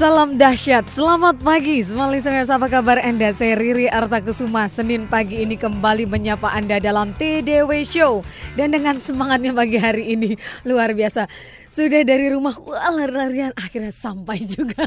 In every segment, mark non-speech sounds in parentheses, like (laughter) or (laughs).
Salam dahsyat, selamat pagi semua listeners. Apa kabar Anda? Saya Riri Artakusuma Senin pagi ini kembali menyapa Anda dalam TDW Show. Dan dengan semangatnya pagi hari ini luar biasa sudah dari rumah, wah lari-larian akhirnya sampai juga.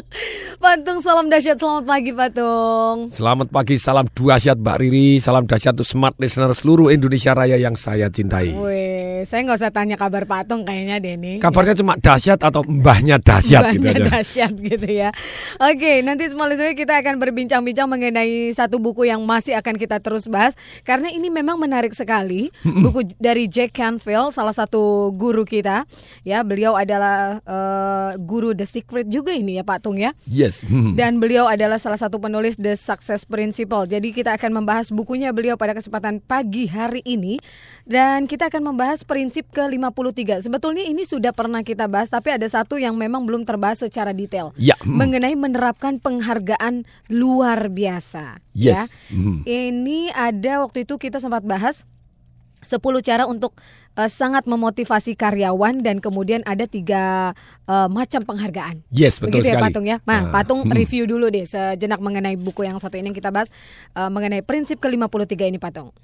(laughs) Patung salam dahsyat, selamat pagi Patung. Selamat pagi, salam dahsyat Mbak Riri, salam dahsyat untuk smart listener seluruh Indonesia Raya yang saya cintai. Wih, saya nggak usah tanya kabar Patung kayaknya Denny. Kabarnya ya. cuma dahsyat atau mbahnya dahsyat gitu aja. dahsyat gitu ya. Oke, nanti semua listener kita akan berbincang-bincang mengenai satu buku yang masih akan kita terus bahas karena ini memang menarik sekali. Buku dari Jack Canfield, salah satu guru kita ya beliau adalah uh, guru The Secret juga ini ya Pak Tung ya. Yes. Dan beliau adalah salah satu penulis The Success Principle. Jadi kita akan membahas bukunya beliau pada kesempatan pagi hari ini. Dan kita akan membahas prinsip ke 53 sebetulnya ini sudah pernah kita bahas tapi ada satu yang memang belum terbahas secara detail. Ya. mengenai menerapkan penghargaan luar biasa. Yes. ya. Ini ada waktu itu kita sempat bahas 10 cara untuk uh, sangat memotivasi karyawan dan kemudian ada tiga uh, macam penghargaan. Yes, betul Begitu ya, sekali. ya Patung ya. Nah, uh, Patung hmm. review dulu deh sejenak mengenai buku yang satu ini yang kita bahas uh, mengenai prinsip ke-53 ini Patung.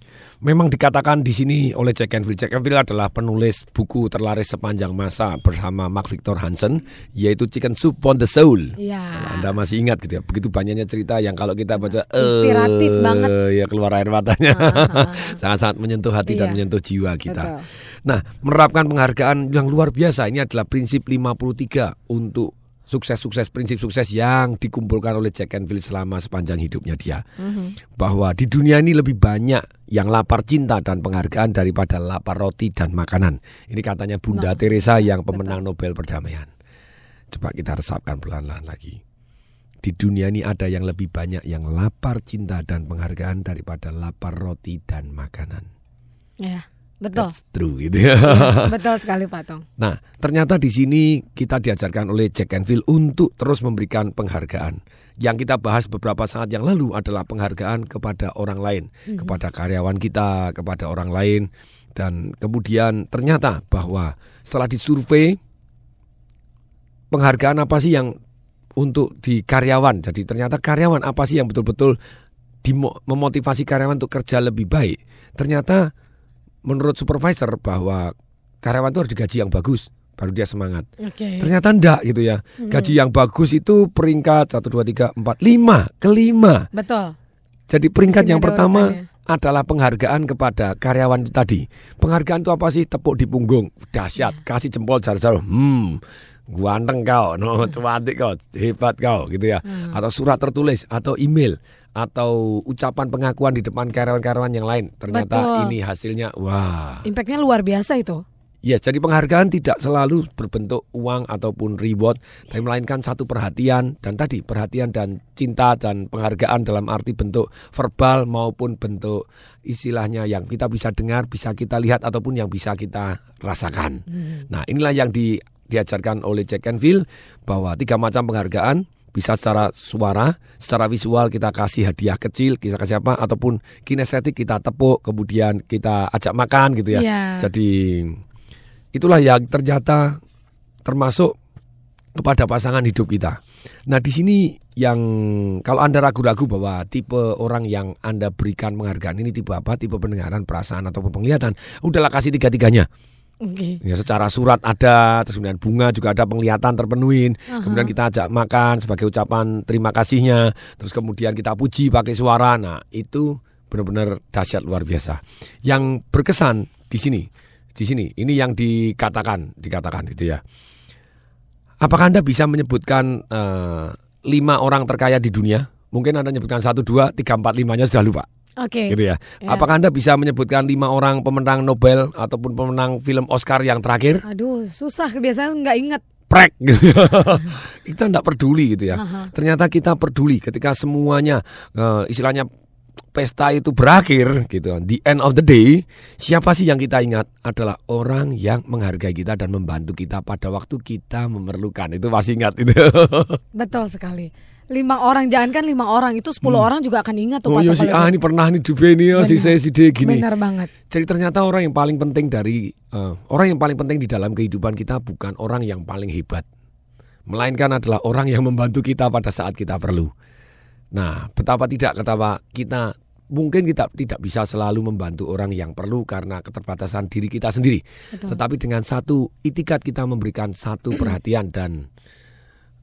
Memang dikatakan di sini oleh Jack Canfield. Jack Canfield adalah penulis buku terlaris sepanjang masa bersama Mark Victor Hansen yaitu Chicken Soup on the Soul. Iya. Anda masih ingat gitu ya. Begitu banyaknya cerita yang kalau kita baca inspiratif uh, banget. Ya keluar air matanya. (laughs) Sangat-sangat menyentuh hati iya. dan menyentuh jiwa kita. Betul. Nah, menerapkan penghargaan yang luar biasa ini adalah prinsip 53 untuk sukses-sukses prinsip sukses yang dikumpulkan oleh Jack Canfield selama sepanjang hidupnya dia. Mm-hmm. Bahwa di dunia ini lebih banyak yang lapar cinta dan penghargaan daripada lapar roti dan makanan. Ini katanya Bunda nah, Teresa yang pemenang betul. Nobel perdamaian. Coba kita resapkan pelan-pelan lagi. Di dunia ini ada yang lebih banyak yang lapar cinta dan penghargaan daripada lapar roti dan makanan. Ya. Betul. That's true gitu ya. (laughs) Betul sekali Pak Tong. Nah, ternyata di sini kita diajarkan oleh Jack Canfield untuk terus memberikan penghargaan. Yang kita bahas beberapa saat yang lalu adalah penghargaan kepada orang lain, mm-hmm. kepada karyawan kita, kepada orang lain dan kemudian ternyata bahwa setelah disurvei penghargaan apa sih yang untuk di karyawan. Jadi ternyata karyawan apa sih yang betul-betul memotivasi karyawan untuk kerja lebih baik. Ternyata menurut supervisor bahwa karyawan itu harus digaji yang bagus baru dia semangat. Okay. Ternyata enggak gitu ya. Hmm. Gaji yang bagus itu peringkat 1 2 3 4 5, kelima. Betul. Jadi peringkat yang pertama urutannya. adalah penghargaan kepada karyawan itu tadi. Penghargaan itu apa sih? Tepuk di punggung. Dahsyat, yeah. kasih jempol jar-jar. Hmm. Guanteng kau, no, cantik kau, hebat kau gitu ya. Hmm. Atau surat tertulis atau email atau ucapan pengakuan di depan karyawan-karyawan yang lain. Ternyata Betul. ini hasilnya wah. Impactnya luar biasa itu. Yes, jadi penghargaan tidak selalu berbentuk uang ataupun reward, tapi melainkan satu perhatian dan tadi perhatian dan cinta dan penghargaan dalam arti bentuk verbal maupun bentuk istilahnya yang kita bisa dengar, bisa kita lihat ataupun yang bisa kita rasakan. Hmm. Nah, inilah yang di, diajarkan oleh Jack Canfield bahwa tiga macam penghargaan bisa secara suara, secara visual kita kasih hadiah kecil, kita kasih apa, ataupun kinestetik kita tepuk, kemudian kita ajak makan gitu ya. Yeah. Jadi itulah yang ternyata termasuk kepada pasangan hidup kita. Nah di sini yang kalau anda ragu-ragu bahwa tipe orang yang anda berikan penghargaan ini tipe apa, tipe pendengaran, perasaan ataupun penglihatan, udahlah kasih tiga-tiganya. Okay. Ya secara surat ada, terus kemudian bunga juga ada penglihatan terpenuhin. Uh-huh. Kemudian kita ajak makan sebagai ucapan terima kasihnya. Terus kemudian kita puji pakai suara. Nah itu benar-benar dahsyat luar biasa. Yang berkesan di sini, di sini, ini yang dikatakan, dikatakan gitu ya. Apakah anda bisa menyebutkan uh, lima orang terkaya di dunia? Mungkin anda menyebutkan satu, dua, tiga, empat, limanya sudah lupa. Oke. Okay. Gitu ya. ya. Apakah Anda bisa menyebutkan lima orang pemenang Nobel ataupun pemenang film Oscar yang terakhir? Aduh, susah kebiasaan nggak ingat. Prek, (laughs) kita tidak peduli gitu ya. Aha. Ternyata kita peduli ketika semuanya uh, istilahnya pesta itu berakhir gitu, the end of the day, siapa sih yang kita ingat adalah orang yang menghargai kita dan membantu kita pada waktu kita memerlukan. Itu masih ingat itu. (laughs) Betul sekali. Lima orang jangan kan lima orang itu sepuluh hmm. orang juga akan ingat tuh. Oh iya si ah ini pernah nih di ini ya si saya si D gini. Benar banget. Jadi ternyata orang yang paling penting dari uh, orang yang paling penting di dalam kehidupan kita bukan orang yang paling hebat, melainkan adalah orang yang membantu kita pada saat kita perlu. Nah, betapa tidak betapa kita mungkin kita tidak bisa selalu membantu orang yang perlu karena keterbatasan diri kita sendiri. Betul. Tetapi dengan satu itikat kita memberikan satu perhatian dan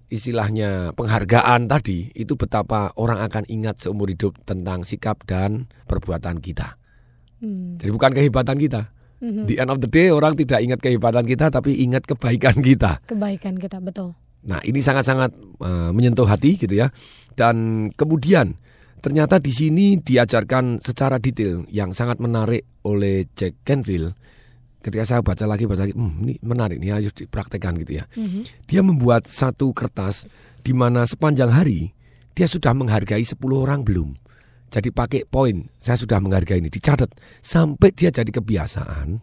istilahnya penghargaan tadi itu betapa orang akan ingat seumur hidup tentang sikap dan perbuatan kita. Hmm. Jadi bukan kehebatan kita. Hmm. Di end of the day orang tidak ingat kehebatan kita tapi ingat kebaikan kita. Kebaikan kita betul. Nah, ini sangat-sangat uh, menyentuh hati gitu ya. Dan kemudian ternyata di sini diajarkan secara detail yang sangat menarik oleh Jack Canfield. Ketika saya baca lagi baca lagi, hmm, ini menarik nih harus dipraktekkan gitu ya. Mm-hmm. Dia membuat satu kertas di mana sepanjang hari dia sudah menghargai 10 orang belum. Jadi pakai poin, saya sudah menghargai ini, dicatat sampai dia jadi kebiasaan.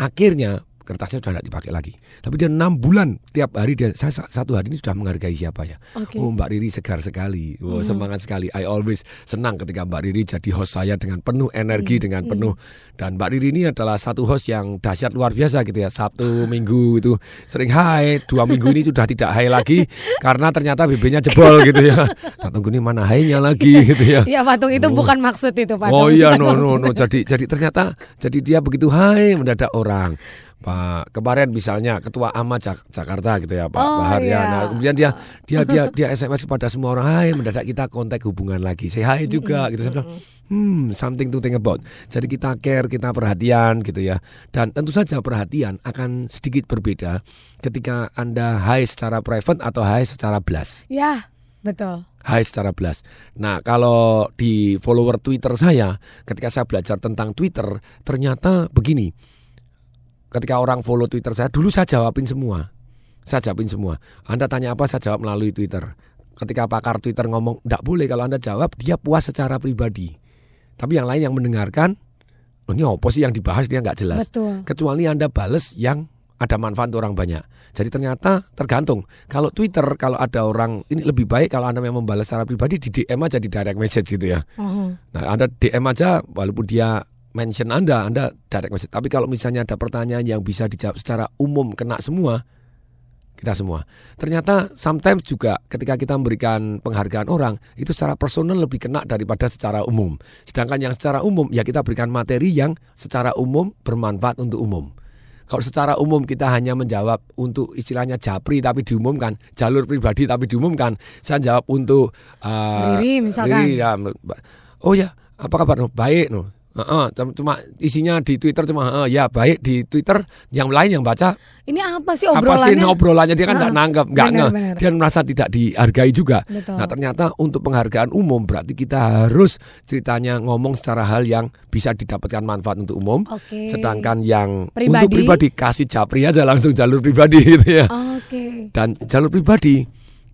Akhirnya kertasnya sudah tidak dipakai lagi. Tapi dia enam bulan tiap hari dia saya satu hari ini sudah menghargai siapa ya. Okay. Oh Mbak Riri segar sekali, oh, hmm. semangat sekali. I always senang ketika Mbak Riri jadi host saya dengan penuh energi, hmm. dengan hmm. penuh dan Mbak Riri ini adalah satu host yang dahsyat luar biasa gitu ya. Sabtu Minggu itu sering hai, dua minggu ini sudah tidak hai lagi karena ternyata BB-nya jebol gitu ya. Tak tunggu ini mana hai-nya lagi gitu ya. Iya patung itu oh. bukan maksud itu patung. Oh iya no no no jadi jadi ternyata jadi dia begitu hai mendadak orang. Pak kemarin misalnya ketua AMA Jak Jakarta gitu ya Pak oh, Bahar ya. Nah, kemudian dia dia dia (laughs) dia SMS kepada semua orang, "Hai, mendadak kita kontak hubungan lagi." Saya hai juga gitu saya bilang, "Hmm, something to think about." Jadi kita care, kita perhatian gitu ya. Dan tentu saja perhatian akan sedikit berbeda ketika Anda hai secara private atau hai secara blast. Ya, betul. Hai secara blast. Nah, kalau di follower Twitter saya, ketika saya belajar tentang Twitter, ternyata begini ketika orang follow Twitter saya, dulu saya jawabin semua. Saya jawabin semua. Anda tanya apa, saya jawab melalui Twitter. Ketika pakar Twitter ngomong, tidak boleh kalau Anda jawab, dia puas secara pribadi. Tapi yang lain yang mendengarkan, oh, ini apa sih yang dibahas, dia nggak jelas. Betul. Kecuali Anda bales yang ada manfaat untuk orang banyak. Jadi ternyata tergantung. Kalau Twitter, kalau ada orang, ini lebih baik kalau Anda memang membalas secara pribadi, di DM aja di direct message gitu ya. Uh -huh. Nah Anda DM aja, walaupun dia mention Anda, Anda direct message. Tapi kalau misalnya ada pertanyaan yang bisa dijawab secara umum kena semua, kita semua. Ternyata sometimes juga ketika kita memberikan penghargaan orang itu secara personal lebih kena daripada secara umum. Sedangkan yang secara umum ya kita berikan materi yang secara umum bermanfaat untuk umum. Kalau secara umum kita hanya menjawab untuk istilahnya japri tapi diumumkan, jalur pribadi tapi diumumkan. Saya jawab untuk uh, Riri misalkan. Riri, ya, oh ya, apa kabar? No, baik, no. Uh, uh, cuma isinya di Twitter cuma uh, ya baik di Twitter yang lain yang baca ini apa sih obrolannya? Apa sih obrolannya dia kan nggak uh, nanggap nggak nge dia merasa tidak dihargai juga. Betul. Nah ternyata untuk penghargaan umum berarti kita harus ceritanya ngomong secara hal yang bisa didapatkan manfaat untuk umum. Okay. Sedangkan yang pribadi? untuk pribadi kasih japri aja langsung jalur pribadi gitu ya. Okay. Dan jalur pribadi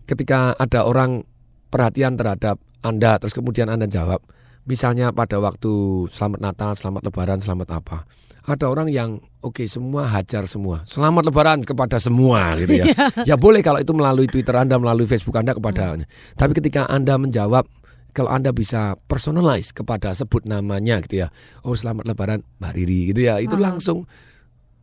ketika ada orang perhatian terhadap anda terus kemudian anda jawab Misalnya pada waktu selamat Natal, selamat Lebaran, selamat apa. Ada orang yang oke okay, semua hajar semua. Selamat Lebaran kepada semua gitu ya. (laughs) ya boleh kalau itu melalui Twitter Anda, melalui Facebook Anda kepada. Hmm. Tapi ketika Anda menjawab kalau Anda bisa personalize kepada sebut namanya gitu ya. Oh selamat Lebaran Mbak Riri gitu ya. Itu hmm. langsung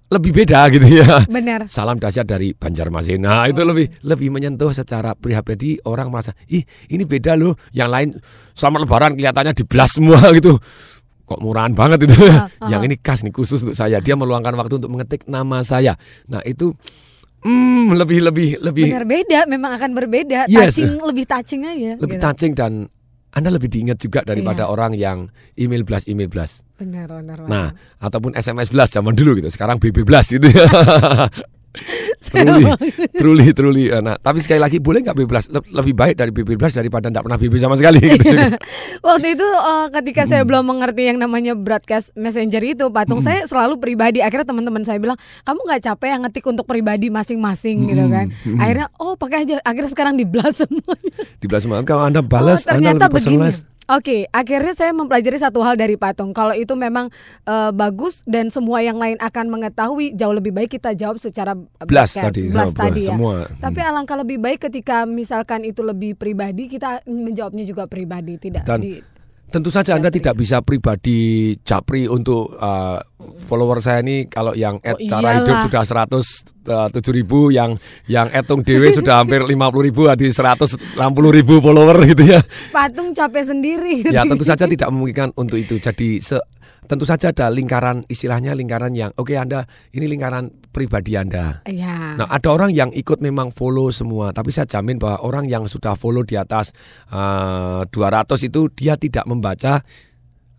lebih beda gitu ya. Benar. Salam dahsyat dari Banjarmasin. Nah, oh. itu lebih lebih menyentuh secara pribadi orang merasa, "Ih, ini beda loh. Yang lain selamat lebaran kelihatannya diblas semua (laughs) gitu." Kok murahan banget itu. Uh, uh. Yang ini khas nih khusus untuk saya. Dia meluangkan waktu untuk mengetik nama saya. Nah, itu Hmm, lebih lebih lebih benar beda, memang akan berbeda. Yes. Touching lebih touching aja. Lebih gitu. touching dan anda lebih diingat juga daripada iya. orang yang email blast email blast. Benar, benar, benar. Nah, ataupun SMS blast zaman dulu gitu. Sekarang BB blast gitu ya. (laughs) (laughs) truly, truly, truly. Nah, tapi sekali lagi boleh nggak bebas lebih baik dari bebas daripada tidak pernah bebas sama sekali. Gitu. (laughs) Waktu itu uh, ketika hmm. saya belum mengerti yang namanya broadcast messenger itu, patung hmm. saya selalu pribadi. Akhirnya teman-teman saya bilang, kamu nggak capek yang ngetik untuk pribadi masing-masing hmm. gitu kan? Hmm. Akhirnya, oh pakai aja. Akhirnya sekarang diblas (laughs) semuanya. Diblas semua. Kalau anda balas, oh, ternyata anda begini. Oke, okay, akhirnya saya mempelajari satu hal dari patung. Kalau itu memang uh, bagus dan semua yang lain akan mengetahui, jauh lebih baik kita jawab secara blast tadi, blast oh, tadi ya. Semua. Tapi hmm. alangkah lebih baik ketika misalkan itu lebih pribadi, kita menjawabnya juga pribadi, tidak dan, di Tentu saja Anda tidak bisa pribadi japri untuk uh, follower saya ini kalau yang oh, cara hidup sudah 107 uh, ribu, yang yang etung dewe (laughs) sudah hampir 50 ribu, di 160 ribu follower gitu ya. Patung capek sendiri. Ya tentu saja (laughs) tidak memungkinkan untuk itu. Jadi se tentu saja ada lingkaran istilahnya lingkaran yang oke okay, Anda ini lingkaran pribadi Anda. Ya. Nah, ada orang yang ikut memang follow semua, tapi saya jamin bahwa orang yang sudah follow di atas uh, eh, 200 itu dia tidak membaca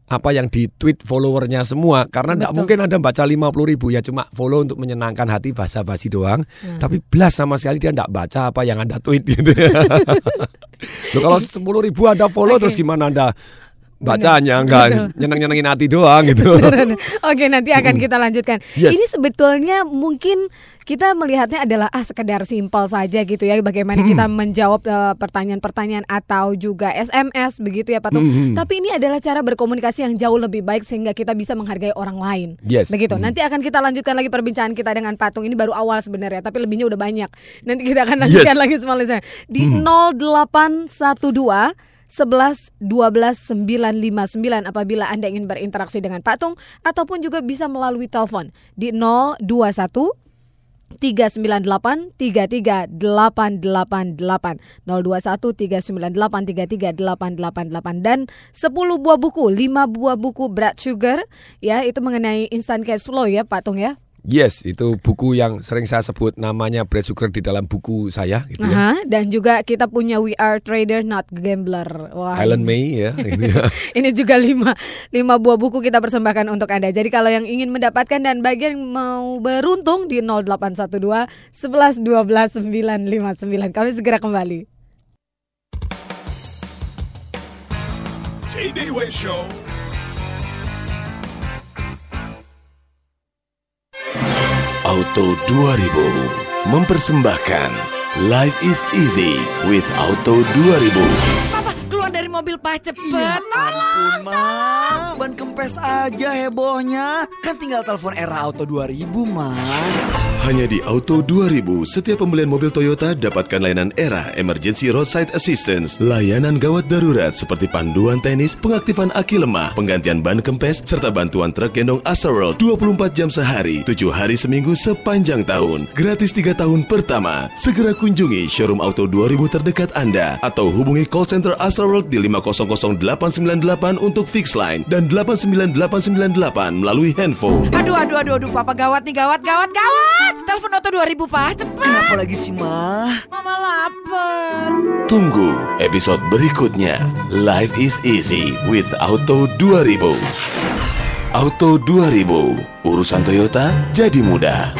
apa yang di tweet followernya semua karena tidak mungkin Anda baca 50 ribu ya cuma follow untuk menyenangkan hati basa-basi doang hmm. tapi belas sama sekali dia tidak baca apa yang Anda tweet gitu (laughs) Loh, kalau 10 ribu Anda follow okay. terus gimana Anda bacanya enggak nyeneng-nyenengin hati doang gitu. (laughs) Oke, nanti akan kita lanjutkan. Yes. Ini sebetulnya mungkin kita melihatnya adalah ah sekedar simpel saja gitu ya bagaimana hmm. kita menjawab eh, pertanyaan-pertanyaan atau juga SMS begitu ya Pak Tung. Hmm. Tapi ini adalah cara berkomunikasi yang jauh lebih baik sehingga kita bisa menghargai orang lain. Yes. Begitu. Hmm. Nanti akan kita lanjutkan lagi perbincangan kita dengan Patung. Ini baru awal sebenarnya, tapi lebihnya udah banyak. Nanti kita akan lanjutkan yes. lagi semua di hmm. 0812 11 12 959 apabila Anda ingin berinteraksi dengan Pak Tung ataupun juga bisa melalui telepon di 021 398 33 888 021 398 33 888 dan 10 buah buku 5 buah buku Brad Sugar ya itu mengenai instant cash flow ya Pak Tung ya Yes, itu buku yang sering saya sebut namanya Brad Sugar di dalam buku saya. Gitu ya. Dan juga kita punya We Are Trader Not Gambler. Wah, Alan May (laughs) ya. ini juga lima, lima buah buku kita persembahkan untuk Anda. Jadi kalau yang ingin mendapatkan dan bagian mau beruntung di 0812 11 12 959. Kami segera kembali. JDW Show Auto 2000 mempersembahkan Life is easy with Auto 2000. Papa keluar dari mobil pak cepet. Ya ampun ma, ban kempes aja hebohnya. Kan tinggal telepon era Auto 2000 ma. Hanya di Auto 2000, setiap pembelian mobil Toyota dapatkan layanan era Emergency Roadside Assistance, layanan gawat darurat seperti panduan tenis, pengaktifan aki lemah, penggantian ban kempes, serta bantuan truk gendong Astroworld 24 jam sehari, 7 hari seminggu sepanjang tahun. Gratis 3 tahun pertama. Segera kunjungi showroom Auto 2000 terdekat Anda atau hubungi call center Astroworld di 500898 untuk fix line dan 89898 melalui handphone. Aduh, aduh, aduh, aduh, papa gawat nih, gawat, gawat, gawat. Telepon Oto 2000, Pak. Cepat. Kenapa lagi sih, Ma? Mama lapar. Tunggu episode berikutnya. Life is easy with Auto 2000. Auto 2000, urusan Toyota jadi mudah.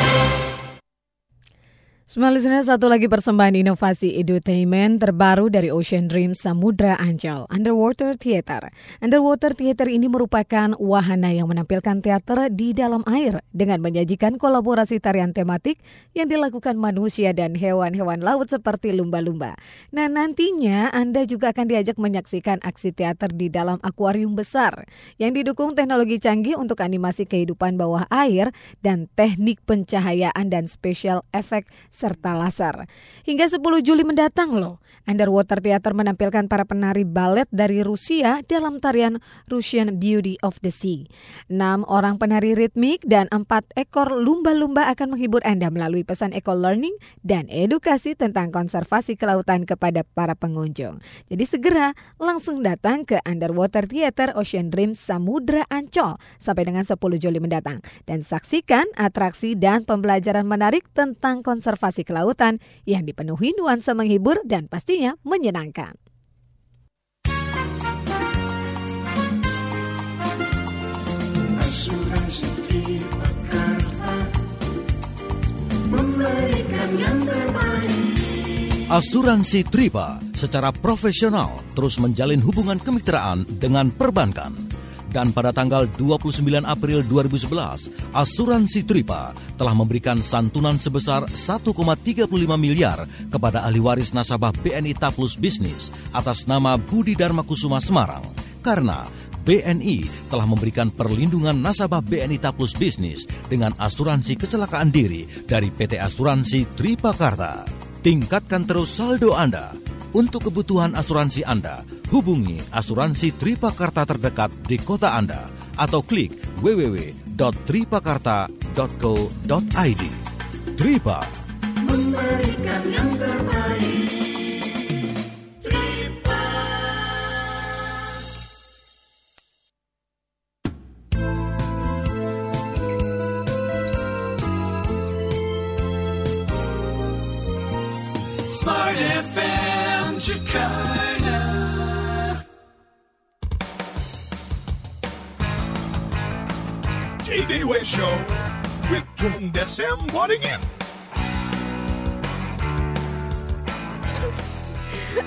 Semua listener, satu lagi persembahan inovasi edutainment terbaru dari Ocean Dream Samudra Ancol, Underwater Theater. Underwater Theater ini merupakan wahana yang menampilkan teater di dalam air dengan menyajikan kolaborasi tarian tematik yang dilakukan manusia dan hewan-hewan laut seperti lumba-lumba. Nah, nantinya Anda juga akan diajak menyaksikan aksi teater di dalam akuarium besar yang didukung teknologi canggih untuk animasi kehidupan bawah air dan teknik pencahayaan dan special effect serta laser. Hingga 10 Juli mendatang loh, Underwater Theater menampilkan para penari balet dari Rusia dalam tarian Russian Beauty of the Sea. Enam orang penari ritmik dan empat ekor lumba-lumba akan menghibur Anda melalui pesan eco-learning dan edukasi tentang konservasi kelautan kepada para pengunjung. Jadi segera langsung datang ke Underwater Theater Ocean Dream Samudra Ancol sampai dengan 10 Juli mendatang dan saksikan atraksi dan pembelajaran menarik tentang konservasi konservasi kelautan yang dipenuhi nuansa menghibur dan pastinya menyenangkan. Asuransi Memberikan Asuransi Tripa secara profesional terus menjalin hubungan kemitraan dengan perbankan. Dan pada tanggal 29 April 2011, Asuransi Tripa telah memberikan santunan sebesar 1,35 miliar kepada ahli waris nasabah BNI Taplus Bisnis atas nama Budi Dharma Kusuma Semarang. Karena BNI telah memberikan perlindungan nasabah BNI Taplus Bisnis dengan asuransi kecelakaan diri dari PT Asuransi Tripakarta. Tingkatkan terus saldo Anda. Untuk kebutuhan asuransi Anda, hubungi asuransi Tripakarta terdekat di kota Anda atau klik www.tripakarta.co.id. Tripa memberikan yang terbaik. Show with Jung Desem Waddingin.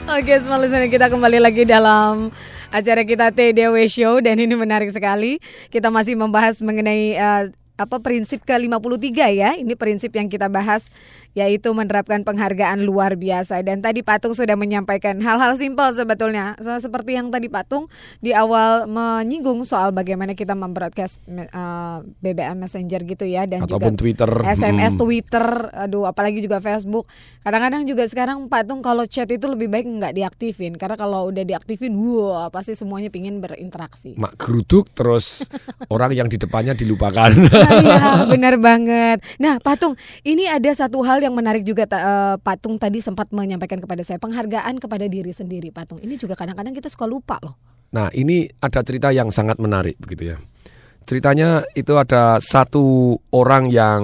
Oke, semua kita kembali lagi dalam acara kita TDW Show dan ini menarik sekali. Kita masih membahas mengenai uh, apa prinsip ke-53 ya. Ini prinsip yang kita bahas yaitu menerapkan penghargaan luar biasa. Dan tadi Patung sudah menyampaikan hal-hal simpel sebetulnya, seperti yang tadi Patung di awal menyinggung soal bagaimana kita membroadcast uh, BBM Messenger gitu ya, dan Ataupun juga Twitter, SMS, hmm. Twitter, aduh, apalagi juga Facebook. Kadang-kadang juga sekarang Patung kalau chat itu lebih baik nggak diaktifin, karena kalau udah diaktifin, wah pasti semuanya pingin berinteraksi. Mak geruduk terus (laughs) orang yang di depannya dilupakan. Iya, benar banget. Nah, Patung, ini ada satu hal yang menarik juga uh, Patung tadi sempat menyampaikan kepada saya penghargaan kepada diri sendiri Patung. Ini juga kadang-kadang kita suka lupa loh. Nah, ini ada cerita yang sangat menarik begitu ya. Ceritanya itu ada satu orang yang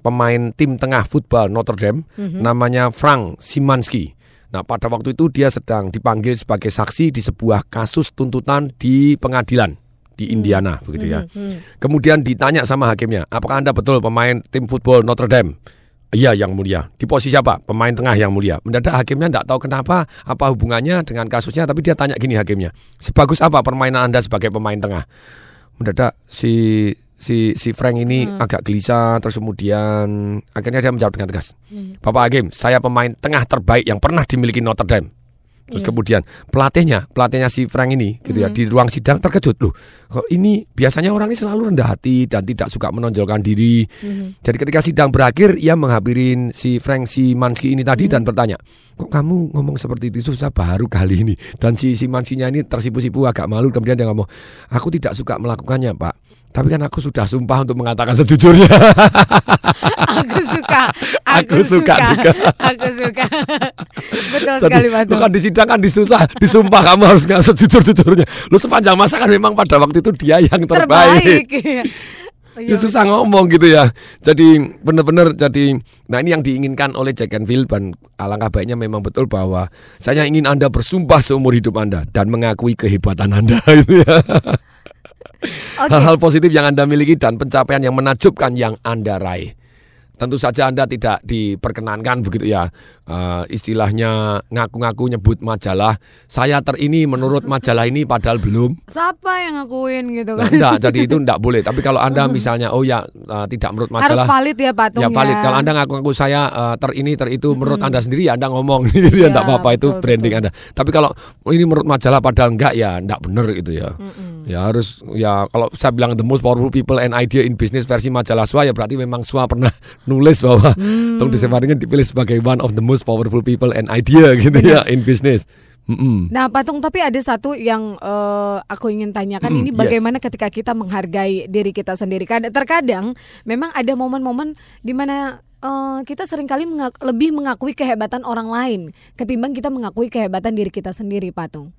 pemain tim tengah football Notre Dame mm-hmm. namanya Frank Simanski. Nah, pada waktu itu dia sedang dipanggil sebagai saksi di sebuah kasus tuntutan di pengadilan di Indiana hmm. begitu ya. Hmm. Kemudian ditanya sama hakimnya, apakah Anda betul pemain tim football Notre Dame? Iya yang mulia. Di posisi apa? Pemain tengah yang mulia. Mendadak hakimnya tidak tahu kenapa, apa hubungannya dengan kasusnya, tapi dia tanya gini hakimnya. Sebagus apa permainan Anda sebagai pemain tengah? Mendadak si si si Frank ini hmm. agak gelisah terus kemudian akhirnya dia menjawab dengan tegas. Hmm. Bapak Hakim, saya pemain tengah terbaik yang pernah dimiliki Notre Dame. Terus yeah. kemudian pelatihnya, pelatihnya si Frank ini gitu ya, mm. ya di ruang sidang terkejut loh. Kok ini biasanya orang ini selalu rendah hati dan tidak suka menonjolkan diri. Mm. Jadi ketika sidang berakhir ia menghabirin si Frank si Manski ini tadi mm. dan bertanya, "Kok kamu ngomong seperti itu susah baru kali ini?" Dan si si Manskinya ini tersipu-sipu agak malu kemudian dia ngomong, "Aku tidak suka melakukannya, Pak." Tapi kan aku sudah sumpah untuk mengatakan sejujurnya. (laughs) aku suka. (laughs) Aku, aku suka, suka juga. (laughs) aku suka. (laughs) Betul Jadi, sekali Batu. Bukan di sidang kan disusah, disumpah kamu harus nggak sejujur-jujurnya. Lu sepanjang masa kan memang pada waktu itu dia yang terbaik. terbaik iya. (laughs) Ya susah ngomong gitu ya. Jadi benar-benar jadi nah ini yang diinginkan oleh Jack and Phil dan alangkah baiknya memang betul bahwa saya ingin Anda bersumpah seumur hidup Anda dan mengakui kehebatan Anda gitu ya. Hal-hal okay. positif yang Anda miliki dan pencapaian yang menakjubkan yang Anda raih. Tentu saja Anda tidak diperkenankan begitu ya uh, istilahnya ngaku-ngaku nyebut majalah. Saya ter ini menurut majalah ini padahal belum. Siapa yang ngakuin gitu kan? Nah, enggak, jadi itu enggak boleh. Tapi kalau Anda (laughs) misalnya oh ya uh, tidak menurut majalah. Harus valid ya patung ya. valid. Kalau Anda ngaku-ngaku saya uh, ter ini ter itu menurut Anda sendiri ya Anda ngomong (laughs) gitu ya enggak apa-apa itu betul, branding betul. Anda. Tapi kalau oh, ini menurut majalah padahal enggak ya enggak benar gitu ya. Mm-mm. Ya harus ya kalau saya bilang the most powerful people and idea in business versi majalah Swa ya berarti memang Swa pernah (laughs) nulis bahwa hmm. Tung Desemarinya dipilih sebagai one of the most powerful people and idea (laughs) gitu ya in business. Mm-mm. Nah, Patung, tapi ada satu yang uh, aku ingin tanyakan mm, ini bagaimana yes. ketika kita menghargai diri kita sendiri. Terkadang memang ada momen-momen di mana uh, kita sering kali mengak- lebih mengakui kehebatan orang lain ketimbang kita mengakui kehebatan diri kita sendiri, Patung.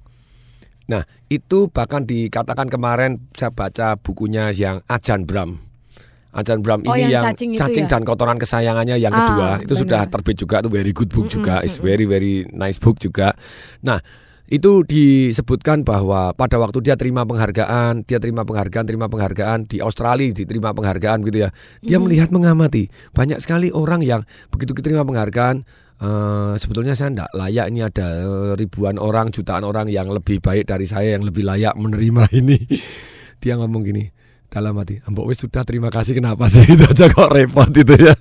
Nah, itu bahkan dikatakan kemarin saya baca bukunya yang Ajan Bram. Ajan Bram oh, ini yang, yang cacing, cacing ya? dan kotoran kesayangannya yang ah, kedua itu benar. sudah terbit juga itu very good book mm -hmm, juga is very very nice book juga. Nah, itu disebutkan bahwa pada waktu dia terima penghargaan, dia terima penghargaan, terima penghargaan di Australia, diterima penghargaan gitu ya. Dia melihat mengamati banyak sekali orang yang begitu diterima penghargaan eh, sebetulnya saya tidak layak ini ada eh, ribuan orang, jutaan orang yang lebih baik dari saya yang lebih layak menerima (laughs) ini. Dia ngomong gini dalam hati, Mbok wis sudah terima kasih kenapa sih (laughs) itu aja kok repot itu ya.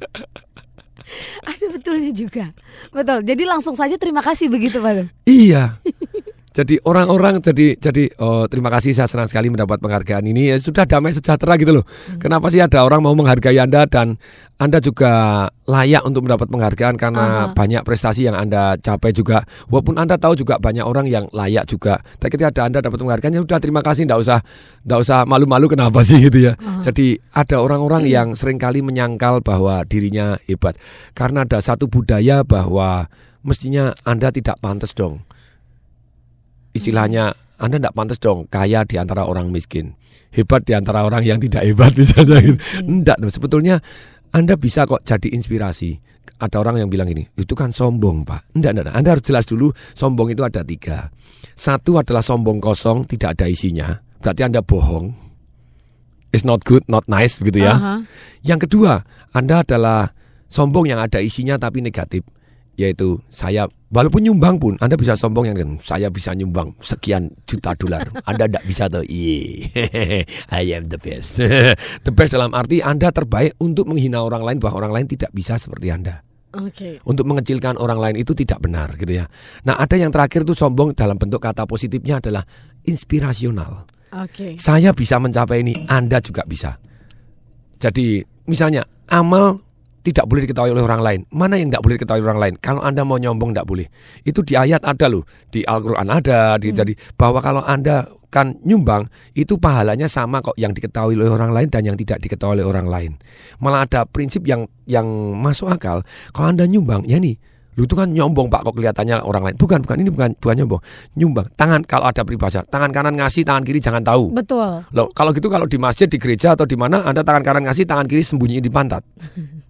Ada betulnya juga. Betul. Jadi langsung saja terima kasih begitu Pak. Iya. (laughs) Jadi orang-orang jadi jadi oh, terima kasih saya senang sekali mendapat penghargaan ini ya sudah damai sejahtera gitu loh. Kenapa sih ada orang mau menghargai Anda dan Anda juga layak untuk mendapat penghargaan karena Aha. banyak prestasi yang Anda capai juga. Walaupun Anda tahu juga banyak orang yang layak juga. Tapi ketika ada Anda dapat penghargaan ya sudah terima kasih enggak usah enggak usah malu-malu kenapa sih gitu ya. Jadi ada orang-orang yang sering kali menyangkal bahwa dirinya hebat karena ada satu budaya bahwa mestinya Anda tidak pantas dong istilahnya Anda tidak pantas dong kaya di antara orang miskin, hebat di antara orang yang tidak hebat (laughs) misalnya gitu. Enggak, sebetulnya Anda bisa kok jadi inspirasi. Ada orang yang bilang ini, itu kan sombong pak. Enggak, enggak, enggak. Anda harus jelas dulu, sombong itu ada tiga. Satu adalah sombong kosong, tidak ada isinya. Berarti Anda bohong. It's not good, not nice begitu ya. Aha. Yang kedua, Anda adalah sombong yang ada isinya tapi negatif. Yaitu saya, walaupun nyumbang pun, Anda bisa sombong yang saya bisa nyumbang sekian juta dolar. Anda tidak bisa tuh. Iya, (laughs) I am the best. (laughs) the best dalam arti Anda terbaik untuk menghina orang lain bahwa orang lain tidak bisa seperti Anda. Oke. Untuk mengecilkan orang lain itu tidak benar gitu ya. Nah ada yang terakhir tuh sombong dalam bentuk kata positifnya adalah inspirasional. Oke. Saya bisa mencapai ini, Anda juga bisa. Jadi misalnya amal tidak boleh diketahui oleh orang lain. Mana yang tidak boleh diketahui orang lain? Kalau Anda mau nyombong tidak boleh. Itu di ayat ada loh, di Al-Qur'an ada, di jadi bahwa kalau Anda kan nyumbang itu pahalanya sama kok yang diketahui oleh orang lain dan yang tidak diketahui oleh orang lain. Malah ada prinsip yang yang masuk akal. Kalau Anda nyumbang, ya nih Lu itu kan nyombong Pak kok kelihatannya orang lain. Bukan, bukan ini bukan bukan nyombong. Nyumbang. Tangan kalau ada peribahasa, tangan kanan ngasih, tangan kiri jangan tahu. Betul. Loh, kalau gitu kalau di masjid, di gereja atau di mana Anda tangan kanan ngasih, tangan kiri sembunyiin di pantat. (laughs)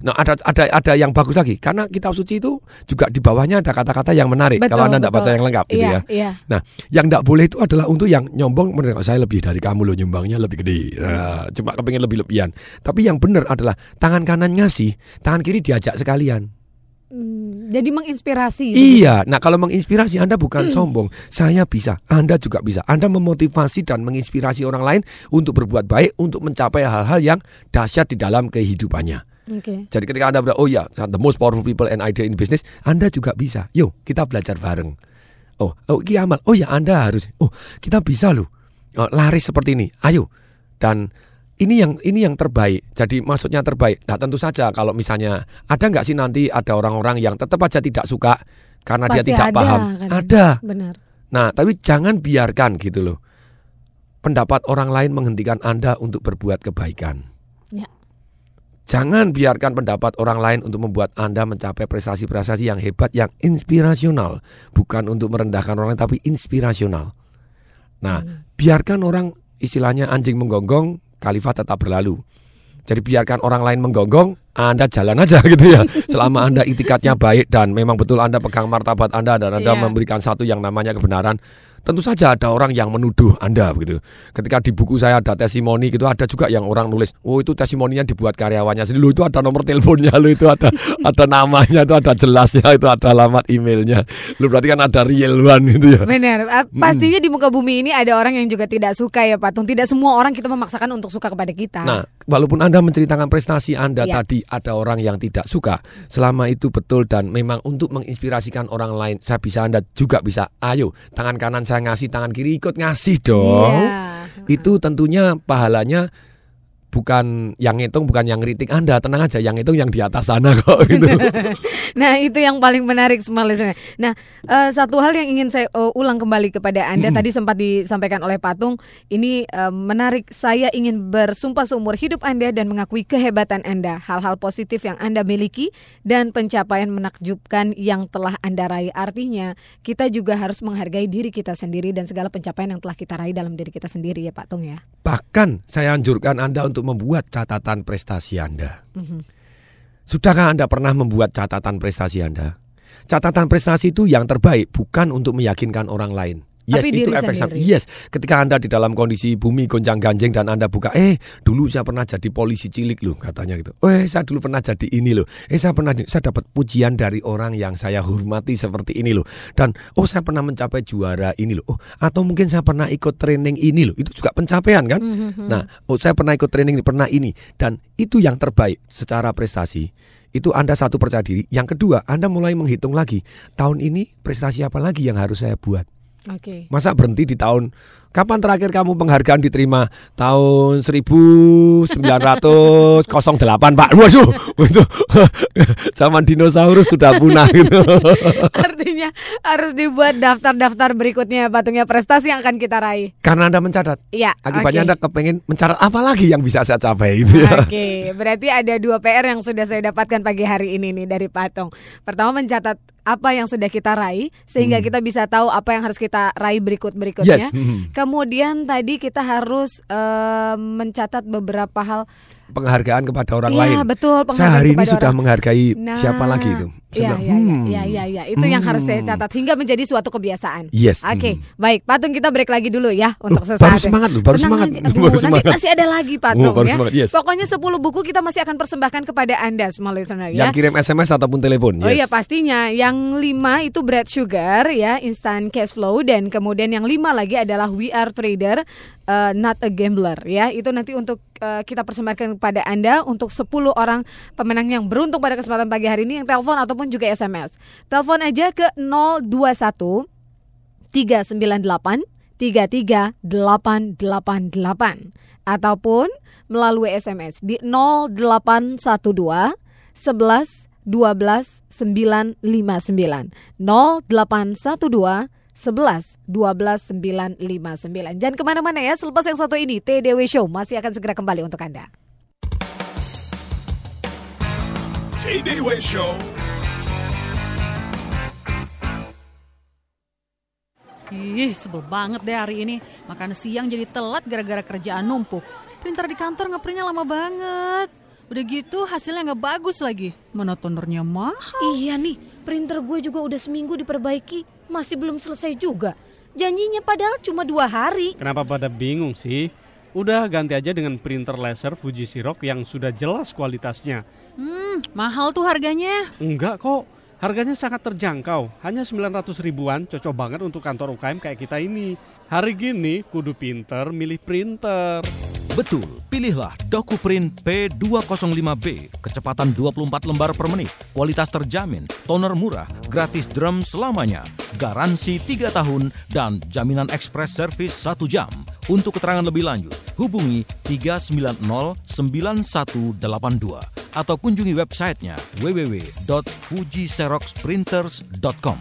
Nah, ada ada ada yang bagus lagi karena kitab suci itu juga di bawahnya ada kata-kata yang menarik Betul, kalau Anda tidak baca yang lengkap gitu Iya, ya. iya. Nah, yang tidak boleh itu adalah untuk yang nyombong menurut saya lebih dari kamu loh nyumbangnya lebih gede. Nah, cuma kepengen lebih-lebihan. Tapi yang benar adalah tangan kanan ngasih, tangan kiri diajak sekalian. Hmm, jadi menginspirasi. Iya, nah kalau menginspirasi Anda bukan sombong, saya bisa, Anda juga bisa. Anda memotivasi dan menginspirasi orang lain untuk berbuat baik, untuk mencapai hal-hal yang dahsyat di dalam kehidupannya. Oke. Jadi ketika Anda bilang, oh ya, the most powerful people and idea in business, Anda juga bisa. Yuk, kita belajar bareng. Oh, oh iki amal. Oh ya, Anda harus. Oh, kita bisa loh. Oh, laris seperti ini. Ayo. Dan ini yang ini yang terbaik. Jadi maksudnya terbaik. Nah, tentu saja kalau misalnya ada nggak sih nanti ada orang-orang yang tetap aja tidak suka karena dia Pasti tidak ada, paham. kan? Ada. Benar. Nah, tapi jangan biarkan gitu loh. Pendapat orang lain menghentikan Anda untuk berbuat kebaikan. Jangan biarkan pendapat orang lain untuk membuat Anda mencapai prestasi-prestasi yang hebat, yang inspirasional. Bukan untuk merendahkan orang lain, tapi inspirasional. Nah, biarkan orang istilahnya anjing menggonggong, khalifah tetap berlalu. Jadi biarkan orang lain menggonggong, Anda jalan aja (laughs) gitu ya. Selama Anda itikatnya baik dan memang betul Anda pegang martabat Anda dan Anda Iya. memberikan satu yang namanya kebenaran. Tentu saja ada orang yang menuduh Anda begitu. Ketika di buku saya ada testimoni gitu ada juga yang orang nulis, "Oh, itu testimoninya dibuat karyawannya sendiri." Loh, itu ada nomor teleponnya, lo itu ada (laughs) ada namanya, itu ada jelasnya, itu ada alamat emailnya. Lu berarti kan ada real one itu ya. Benar. Pastinya di muka bumi ini ada orang yang juga tidak suka ya Patung. Tidak semua orang kita memaksakan untuk suka kepada kita. Nah, walaupun Anda menceritakan prestasi Anda Iya. tadi ada orang yang tidak suka, selama itu betul dan memang untuk menginspirasikan orang lain, saya bisa Anda juga bisa. Ayo, tangan kanan saya ngasih, tangan kiri ikut ngasih dong. Iya. Itu tentunya pahalanya bukan yang ngitung, bukan yang ngeritik Anda. Tenang aja, yang ngitung yang di atas sana kok (laughs) gitu. (laughs) Nah itu yang paling menarik semua listener. Nah eh, satu hal yang ingin saya eh, ulang kembali kepada anda tadi sempat disampaikan oleh Patung ini eh, menarik. Saya ingin bersumpah seumur hidup anda dan mengakui kehebatan anda, hal-hal positif yang anda miliki dan pencapaian menakjubkan yang telah anda raih. Artinya kita juga harus menghargai diri kita sendiri dan segala pencapaian yang telah kita raih dalam diri kita sendiri ya Patung ya. Bahkan saya anjurkan Anda untuk membuat catatan prestasi Anda. Sudahkah Anda pernah membuat catatan prestasi Anda? catatan prestasi itu yang terbaik bukan untuk meyakinkan orang lain. Yes, Tapi itu efek sendiri. samping. Yes, ketika Anda di dalam kondisi bumi gonjang-ganjing dan Anda buka, eh dulu saya pernah jadi polisi cilik loh katanya gitu. Eh saya dulu pernah jadi ini loh. Eh saya pernah saya dapat pujian dari orang yang saya hormati seperti ini loh. Dan oh saya pernah mencapai juara ini loh. Oh atau mungkin saya pernah ikut training ini loh. Itu juga pencapaian kan? Nah, oh saya pernah ikut training ini, pernah ini dan itu yang terbaik secara prestasi. Itu Anda satu percaya diri. Yang kedua, Anda mulai menghitung lagi. Tahun ini prestasi apa lagi yang harus saya buat? Oke. Masa berhenti di tahun Kapan terakhir kamu penghargaan diterima? Tahun 1908 Pak Waduh itu (laughs) Zaman dinosaurus sudah punah gitu (laughs) Artinya harus dibuat daftar-daftar berikutnya patungnya prestasi yang akan kita raih. Karena Anda mencatat Iya. Akibatnya oke. Anda kepengen mencatat apa lagi yang bisa saya capai gitu ya Oke, berarti ada dua PR yang sudah saya dapatkan pagi hari ini nih dari Patung. Pertama mencatat apa yang sudah kita raih sehingga kita bisa tahu apa yang harus kita raih berikut berikutnya. Yes, hmm. Kemudian tadi kita harus eh, mencatat beberapa hal. Penghargaan kepada orang Iya, lain betul, Saya hari ini sudah orang. menghargai Nah, siapa lagi itu Iya, bilang, iya, "Hmm, iya, iya, iya. Itu yang harus saya hmm. catat hingga menjadi suatu kebiasaan. Yes, Oke, hmm. baik. Patung kita break lagi dulu ya untuk sesaat. baru semangat loh, baru Tenang semangat. aja. (laughs) Aduh, Baru nanti semangat. masih ada lagi Patung Oh, baru ya. semangat, yes. Pokoknya 10 buku kita masih akan persembahkan kepada Anda semua listener ya. Yang kirim SMS ataupun telepon Oh yes. iya pastinya. Yang lima itu bread sugar ya, instant cash flow dan kemudian yang lima lagi adalah we are trader, uh, not a gambler ya. Itu nanti untuk uh, kita persembahkan kepada Anda untuk 10 orang pemenang yang beruntung pada kesempatan pagi hari ini yang telepon ataupun juga SMS. Telepon aja ke 021 398 33888 ataupun melalui SMS di 0812 11 12 959 0812 11 12 959 Jangan ke mana-mana ya Selepas yang satu ini TDW Show masih akan segera kembali untuk Anda Tay-Day Show. Ih, sebel banget deh hari ini. Makan siang jadi telat gara-gara kerjaan numpuk. Printer di kantor ngeprintnya lama banget. Udah gitu hasilnya nggak bagus lagi. Mana tonernya mahal. Iya nih, printer gue juga udah seminggu diperbaiki, masih belum selesai juga. Janjinya padahal cuma dua hari. Kenapa pada bingung sih? Udah ganti aja dengan printer laser Fuji Xerox yang sudah jelas kualitasnya. Hmm, mahal tuh harganya. Enggak kok, harganya sangat terjangkau. Hanya 900 ribuan, cocok banget untuk kantor UKM kayak kita ini. Hari gini kudu pinter milih printer. Betul, pilihlah DocuPrint P205B, kecepatan 24 lembar per menit, kualitas terjamin, toner murah, gratis drum selamanya, garansi 3 tahun, dan jaminan express service 1 jam. Untuk keterangan lebih lanjut, hubungi 3909182 atau kunjungi websitenya www.fujiseroxprinters.com.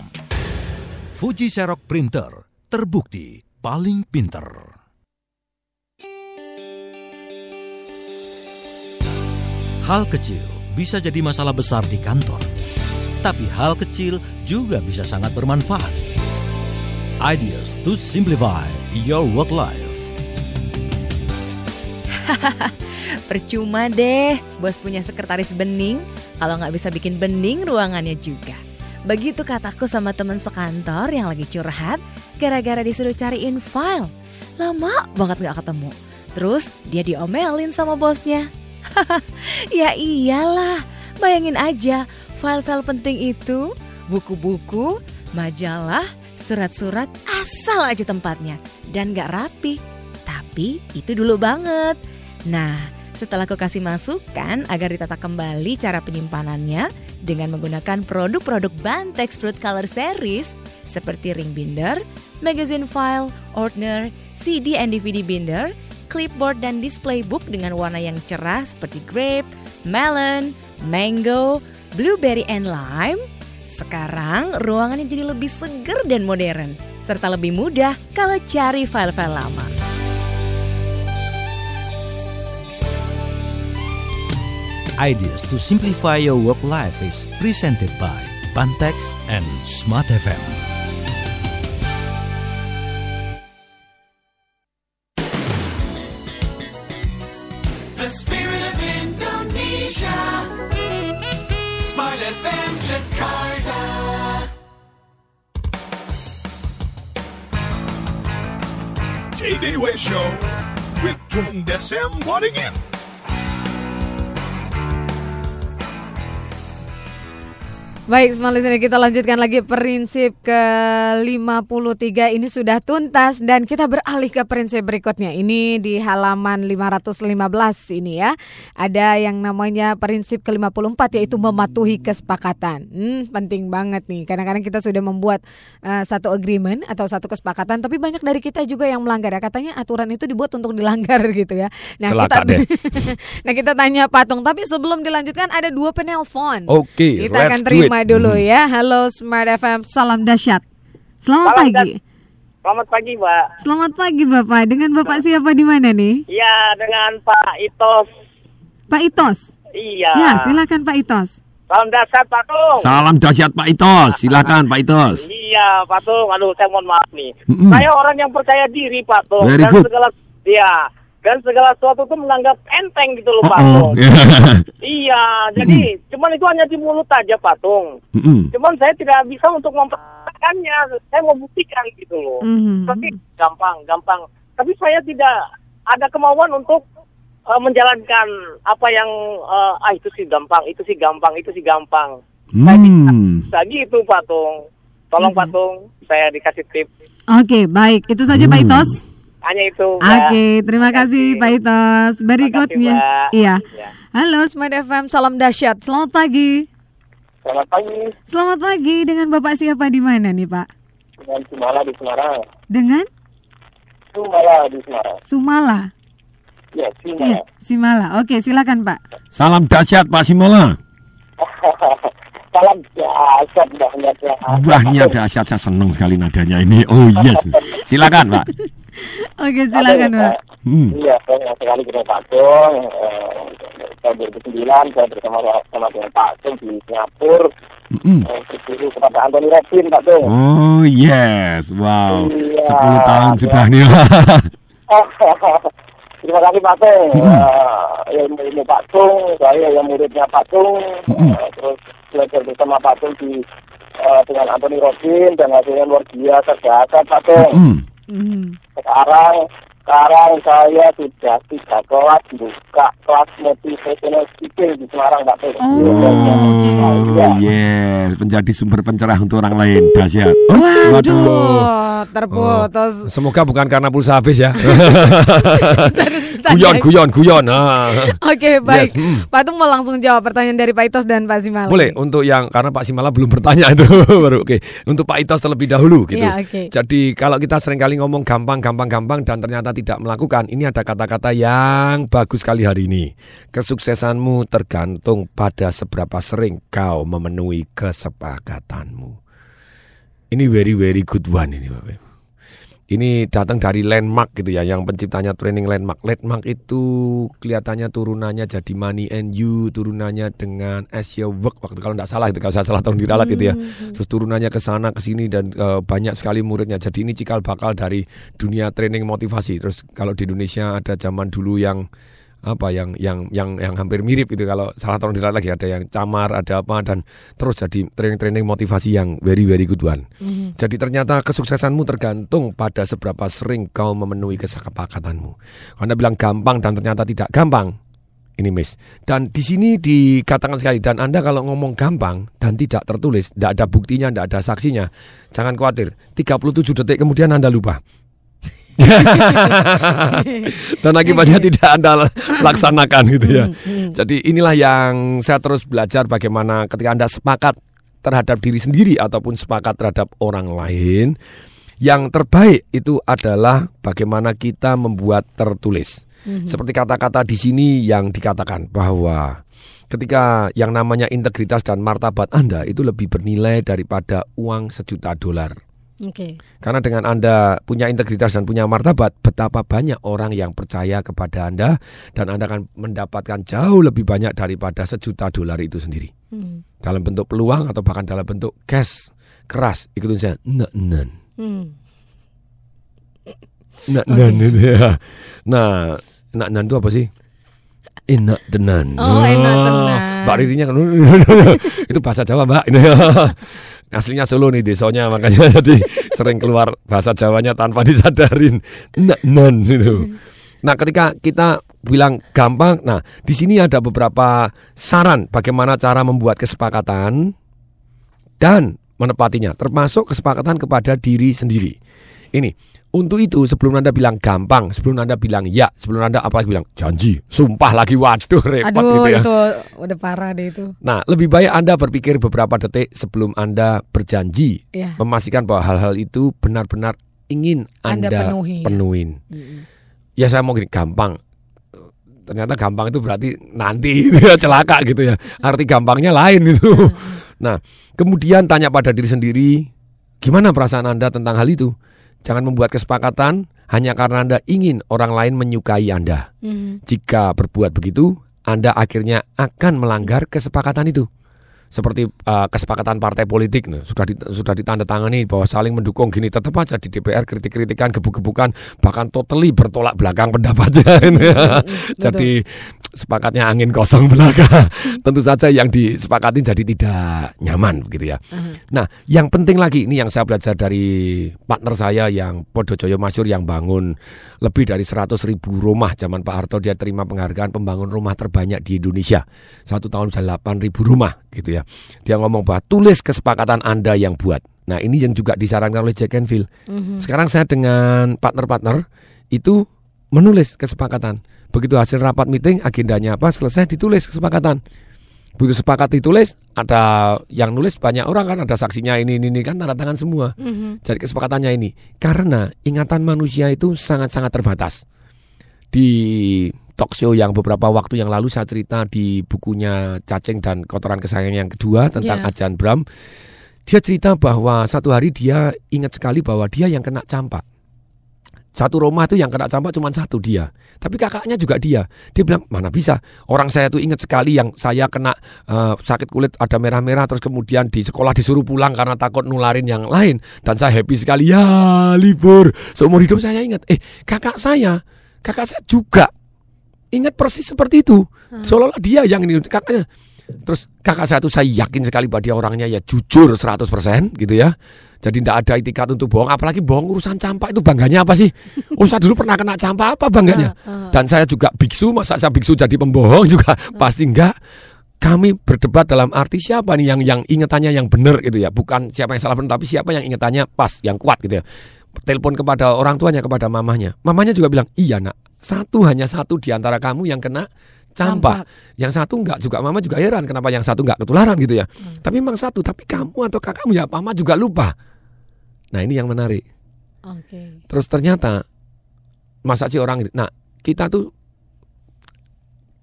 Fuji Xerox Printer, terbukti paling pinter. Hal kecil bisa jadi masalah besar di kantor, tapi hal kecil juga bisa sangat bermanfaat. Ideas to simplify your work life. (laughs) Percuma deh, bos punya sekretaris bening kalau nggak bisa bikin bening ruangannya juga. Begitu kataku sama temen sekantor yang lagi curhat gara-gara disuruh cariin file. Lama banget nggak ketemu. Terus dia diomelin sama bosnya. (laughs) ya iyalah, bayangin aja file-file penting itu, buku-buku, majalah, surat-surat, asal aja tempatnya. Dan gak rapi. Tapi itu dulu banget. Nah, setelah aku kasih masukan agar ditata kembali cara penyimpanannya dengan menggunakan produk-produk Bantex Fruit Color Series seperti ring binder, magazine file, ordner, CD and DVD binder, clipboard dan display book dengan warna yang cerah seperti grape, melon, mango, blueberry and lime. Sekarang ruangannya jadi lebih seger dan modern serta lebih mudah kalau cari file-file lama. Ideas to simplify your work life is presented by Bantex and Smart FM. Tung Desem Waddington. Baik, semua listener kita lanjutkan lagi prinsip ke-53 ini sudah tuntas dan kita beralih ke prinsip berikutnya. Ini di halaman 515 ini ya. Ada yang namanya prinsip ke-54 yaitu mematuhi kesepakatan. Hmm, penting banget nih. Kadang-kadang kita sudah membuat uh, satu agreement atau satu kesepakatan tapi banyak dari kita juga yang melanggar. Ya. Katanya aturan itu dibuat untuk dilanggar (laughs) gitu ya. Nah, Celaka kita deh. (laughs) Nah, kita tanya Patung, tapi sebelum dilanjutkan ada dua penelpon. Oke, Kita let's akan terima dulu Mhm. ya. Halo Smart FM, salam dahsyat. Selamat Salam pagi. Selamat pagi, Mbak. Selamat pagi Bapak. Dengan Bapak siapa di mana nih? Iya, dengan Pak Itos. Pak Itos. Iya. Ya, silakan Pak Itos. Salam dasar, Pak Tung. Salam dahsyat Pak Itos. Silakan Pak Itos. Iya, Pak Tung. Aduh, saya mohon maaf nih. Mm-mm. Saya orang yang percaya diri, Pak Tung. Very dan good. segala ya, dan segala sesuatu itu menganggap enteng gitu loh, Pak Oh, Tung. (laughs) Iya, jadi cuman itu hanya di mulut aja, Pak Tung. Cuman saya tidak bisa untuk mempraktekannya. Saya mau buktikan gitu loh. Mhm. Tapi gampang, gampang. Tapi saya tidak ada kemauan untuk uh, menjalankan apa yang uh, ah itu sih gampang, itu sih gampang, itu sih gampang. Hmm. Bisa gitu, Pak Tung. Tolong Pak Tung, saya dikasih tip. Oke, baik. Itu saja Pak Hmm. Itos. Hanya itu. Oke, terima kasih Pak Itos. Berikutnya. Mbak. Iya. Ya. Halo Smart FM, salam dahsyat. Selamat pagi. Selamat pagi. Selamat pagi. Dengan Bapak siapa di mana nih, Pak? Dengan Sumala di Semarang. Dengan Sumala di Semarang. Sumala. Ya, Iya, Simala. Oke, silakan Pak. Salam dahsyat Pak Simola. (laughs) Salam dahsyat mbahnya Mbahnya dahsyat saya senang sekali nadanya ini. Oh yes. Silakan Pak. (laughs) Oke, silakan Pak. Hmm. Iya, saya senang sekali ketemu Pak Tung. Eh, tahun 2009 saya bersama sama dengan Pak Tung di Singapura. Mm-mm. Eh, berguru kepada Anthony Robin, Pak Tung. Oh yes. Wow. Iya. 10 tahun sudah nih. (laughs) (laughs) Terima kasih Pak Tung. Mm-mm. Eh, ilmu-ilmu Pak Tung, saya yang muridnya Pak Tung. Mm-mm. Eh, terus belajar bersama Pak Tung di eh, dengan Anthony Robin dan hasilnya luar biasa dahsyat Pak Tung. Hmm. Mhm. Sekarang sekarang saya sudah tiga kelas buka kelas motivational speaking di Semarang Pak Tung. Oh yes. Menjadi sumber pencerah untuk orang lain. Dahsyat. Waduh. Waduh, terputus. Semoga bukan karena pulsa habis ya. (laughs) (laughs) guyon, guyon, guyon. Ah. Oke, baik. Yes, hmm. Pak Tung mau langsung jawab pertanyaan dari Pak Itos dan Pak Simala. Boleh untuk yang karena Pak Simala belum bertanya itu (laughs) baru oke. Untuk Pak Itos terlebih dahulu gitu. Iya, oke. Jadi kalau kita sering kali ngomong gampang gampang gampang dan ternyata tidak melakukan, ini ada kata-kata yang bagus sekali hari ini. Kesuksesanmu tergantung pada seberapa sering kau memenuhi kesepakatanmu. Ini very very good one ini Bapak. Ini datang dari landmark gitu ya, yang penciptanya training landmark. Landmark itu kelihatannya turunannya jadi money and you, turunannya dengan as your work waktu kalau tidak salah itu kalau saya salah tolong diralat gitu ya. Terus turunannya ke sana ke sini dan eh, banyak sekali muridnya. Jadi ini cikal bakal dari dunia training motivasi. Terus kalau di Indonesia ada zaman dulu yang apa yang yang yang yang hampir mirip gitu kalau salah tolong diralat lagi ada yang camar ada apa dan terus jadi training-training motivasi yang very very good one. Mhm. Jadi ternyata kesuksesanmu tergantung pada seberapa sering kau memenuhi kesepakatanmu. Anda bilang gampang dan ternyata tidak gampang. Ini miss. Dan di sini dikatakan sekali dan Anda kalau ngomong gampang dan tidak tertulis, tidak ada buktinya, tidak ada saksinya, jangan khawatir. 37 detik kemudian Anda lupa. (laughs) dan akibatnya tidak Anda laksanakan gitu ya. Jadi inilah yang saya terus belajar bagaimana ketika Anda sepakat terhadap diri sendiri ataupun sepakat terhadap orang lain, yang terbaik itu adalah bagaimana kita membuat tertulis. Mhm. Seperti kata-kata di sini yang dikatakan bahwa ketika yang namanya integritas dan martabat Anda itu lebih bernilai daripada uang sejuta dolar. Oke. Karena dengan Anda punya integritas dan punya martabat, betapa banyak orang yang percaya kepada Anda dan Anda akan mendapatkan jauh lebih banyak daripada sejuta dolar itu sendiri. Hmm. Dalam bentuk peluang atau bahkan dalam bentuk cash keras, ikutin saya. Nah, nan. Hmm. Nah, nan itu ya. Nah, nah, nan itu apa sih? Enak tenan. Oh, enak tenan. Mbak Ririnya kan (laughs) itu bahasa Jawa, Mbak. (laughs) Aslinya Solo nih desanya makanya (laughs) jadi sering keluar bahasa Jawanya tanpa (laughs) disadarin. Enak tenan itu. Nah, ketika kita bilang gampang, nah di sini ada beberapa saran bagaimana cara membuat kesepakatan dan menepatinya, termasuk kesepakatan kepada diri sendiri. Ini untuk itu sebelum Anda bilang gampang, sebelum Anda bilang ya, sebelum Anda apalagi bilang janji, sumpah lagi waduh repot Aduh, gitu ya. itu udah parah deh itu. Nah, lebih baik Anda berpikir beberapa detik sebelum Anda berjanji, Iya. memastikan bahwa hal-hal itu benar-benar ingin Anda Anda, penuhi, ya. penuhin. Ya saya mau gini, gampang. Ternyata gampang itu berarti nanti gitu (laughs) ya, celaka gitu ya. Arti gampangnya lain itu. Nah, kemudian tanya pada diri sendiri, gimana perasaan Anda tentang hal itu? Jangan membuat kesepakatan hanya karena Anda ingin orang lain menyukai Anda. Mhm. Jika berbuat begitu, Anda akhirnya akan melanggar kesepakatan itu. Seperti uh, kesepakatan partai politik nah, sudah di, sudah ditandatangani bahwa saling mendukung gini tetap aja di DPR kritik-kritikan gebuk-gebukan bahkan totally bertolak belakang pendapatnya (laughs) ini ya. Jadi sepakatnya angin kosong belaka. (laughs) Tentu saja yang disepakati jadi tidak nyaman begitu ya. Nah, yang penting lagi ini yang saya belajar dari partner saya yang Podojoyo Masyur yang bangun lebih dari 100 ribu rumah zaman Pak Harto dia terima penghargaan pembangun rumah terbanyak di Indonesia. Satu tahun bisa 8 ribu rumah gitu ya. Dia ngomong bahwa tulis kesepakatan Anda yang buat. Nah, ini yang juga disarankan oleh Jack Canfield. Mhm. Sekarang saya dengan partner-partner itu menulis kesepakatan. Begitu hasil rapat meeting agendanya apa selesai ditulis kesepakatan. Begitu sepakat ditulis ada yang nulis banyak orang kan ada saksinya ini ini, ini kan tanda tangan semua. Mhm. Jadi kesepakatannya ini karena ingatan manusia itu sangat-sangat terbatas. Di talk show yang beberapa waktu yang lalu saya cerita di bukunya Cacing dan Kotoran Kesayangan yang kedua tentang Ya. Ajan Bram. Dia cerita bahwa satu hari dia ingat sekali bahwa dia yang kena campak. Satu rumah itu yang kena campak cuma satu dia. Tapi kakaknya juga dia. Dia bilang, mana bisa. Orang saya tuh ingat sekali yang saya kena eh, sakit kulit ada merah-merah. Terus kemudian di sekolah disuruh pulang karena takut nularin yang lain. Dan saya happy sekali. Ya libur. Seumur hidup saya ingat. Eh kakak saya, kakak saya juga ingat persis seperti itu. Seolah-olah dia yang ini kakaknya. Terus kakak saya tuh saya yakin sekali bahwa dia orangnya ya jujur 100% gitu ya. Jadi tidak ada itikat untuk bohong, apalagi bohong urusan campak itu bangganya apa sih? (laughs) Oh saya dulu pernah kena campak apa bangganya? Dan saya juga biksu, masa saya biksu jadi pembohong juga pasti enggak. Kami berdebat dalam arti siapa nih yang yang ingatannya yang benar gitu ya, bukan siapa yang salah benar, tapi siapa yang ingatannya pas, yang kuat gitu ya. Telepon kepada orang tuanya, kepada mamahnya. Mamanya juga bilang, iya nak, satu hanya satu di antara kamu yang kena campak. Yang satu enggak juga mama juga heran kenapa yang satu enggak ketularan gitu ya. Tapi memang satu, tapi kamu atau kakakmu ya mama juga lupa. Nah ini yang menarik. Oke. Terus ternyata masa sih orang Nah kita tuh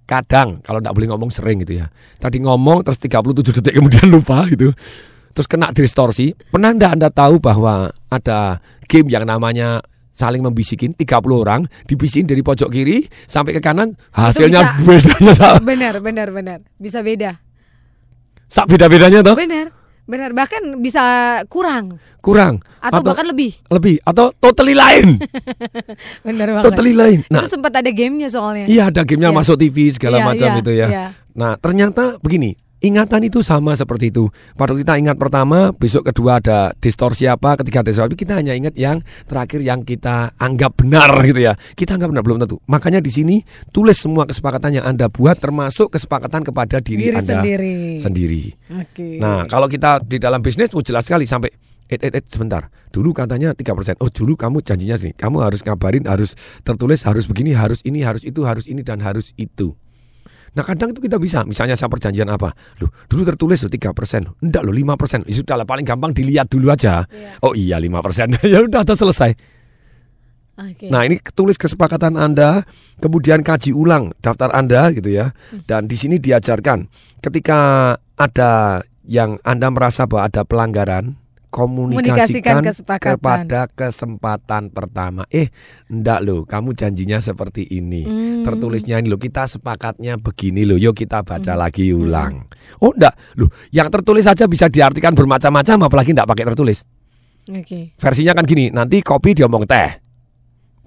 kadang kalau tidak boleh ngomong sering gitu ya. Tadi ngomong terus 37 detik kemudian lupa gitu. Terus kena distorsi. Pernah anda, anda tahu bahwa ada game yang namanya saling membisikin 30 orang dibisikin dari pojok kiri sampai ke kanan hasilnya bedanya sak Benar, benar, benar. Bisa beda. sak beda-bedanya toh Benar. Benar, bahkan bisa kurang kurang atau, bahkan lebih. lebih atau totally lain (laughs) Benar banget. totally lain nah itu sempat ada gamenya soalnya. Iya ada gamenya Iya. masuk TV segala Iya, macam iya, itu ya. iya. Nah ternyata begini, ingatan itu sama seperti itu. Pada kita ingat pertama, besok kedua ada distorsi apa, ketiga ada distorsi, kita hanya ingat yang terakhir yang kita anggap benar gitu ya. Kita anggap benar belum tentu. Makanya di sini tulis semua kesepakatan yang anda buat, termasuk kesepakatan kepada diri, Diri anda sendiri. sendiri. Oke. Nah, kalau kita di dalam bisnis tuh jelas sekali sampai eh eh eh sebentar. Dulu katanya 3%. Oh, dulu kamu janjinya sini. Kamu harus ngabarin, harus tertulis, harus begini, harus ini, harus itu, harus ini dan harus itu. Nah kadang itu kita bisa, misalnya saya perjanjian apa, loh dulu tertulis loh 3 persen, enggak loh 5 persen, ya sudah lah paling gampang dilihat dulu aja. Oh iya 5 persen, (laughs) ya udah udah selesai. Oke. Nah ini tulis kesepakatan Anda, kemudian kaji ulang daftar Anda gitu ya. Dan di sini diajarkan ketika ada yang Anda merasa bahwa ada pelanggaran, Komunikasikan kesepakatan. kepada kesempatan pertama. Eh, ndak loh, kamu janjinya seperti ini. Hmm. Tertulisnya ini loh, kita sepakatnya begini loh. Yuk kita baca lagi ulang. Oh, ndak. Loh, yang tertulis saja bisa diartikan bermacam-macam apalagi ndak pakai tertulis. Oke. Versinya kan gini, nanti kopi diomong teh.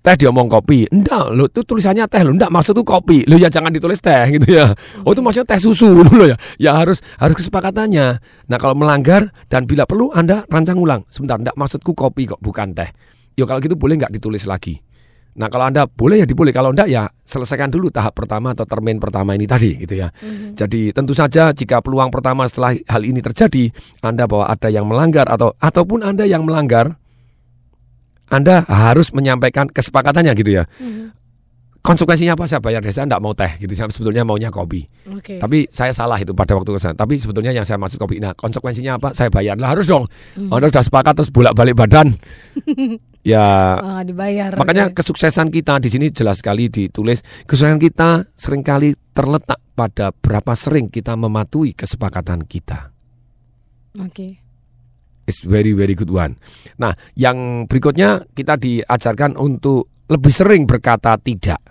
Teh dia ngomong kopi. Enggak, lo itu tulisannya teh lo. Enggak, maksud tuh kopi. Lo ya jangan ditulis teh gitu ya. Oh itu maksudnya teh susu (laughs) lo ya. Ya harus harus kesepakatannya. Nah kalau melanggar dan bila perlu Anda rancang ulang. Sebentar, enggak maksudku kopi kok bukan teh. Yo kalau gitu boleh nggak ditulis lagi. Nah kalau Anda boleh ya diboleh, kalau enggak ya selesaikan dulu tahap pertama atau termin pertama ini tadi gitu ya. Mm-hmm. Jadi tentu saja jika peluang pertama setelah hal ini terjadi, Anda bahwa ada yang melanggar atau ataupun Anda yang melanggar, Anda harus menyampaikan kesepakatannya gitu ya. Mm-hmm. Konsekuensinya apa saya bayar saya enggak mau teh gitu saya sebetulnya maunya kopi. Okay. Tapi saya salah itu pada waktu ke sana. Tapi sebetulnya yang saya maksud kopi. Nah, konsekuensinya apa? Saya bayar. Lah harus dong. Mm-hmm. Anda sudah sepakat terus bolak-balik badan. (laughs) ya oh, dibayar. Makanya okay. kesuksesan kita di sini jelas sekali ditulis kesuksesan kita sering kali terletak pada berapa sering kita mematuhi kesepakatan kita. Oke. Okay. It's very very good one. Nah, yang berikutnya kita diajarkan untuk lebih sering berkata tidak.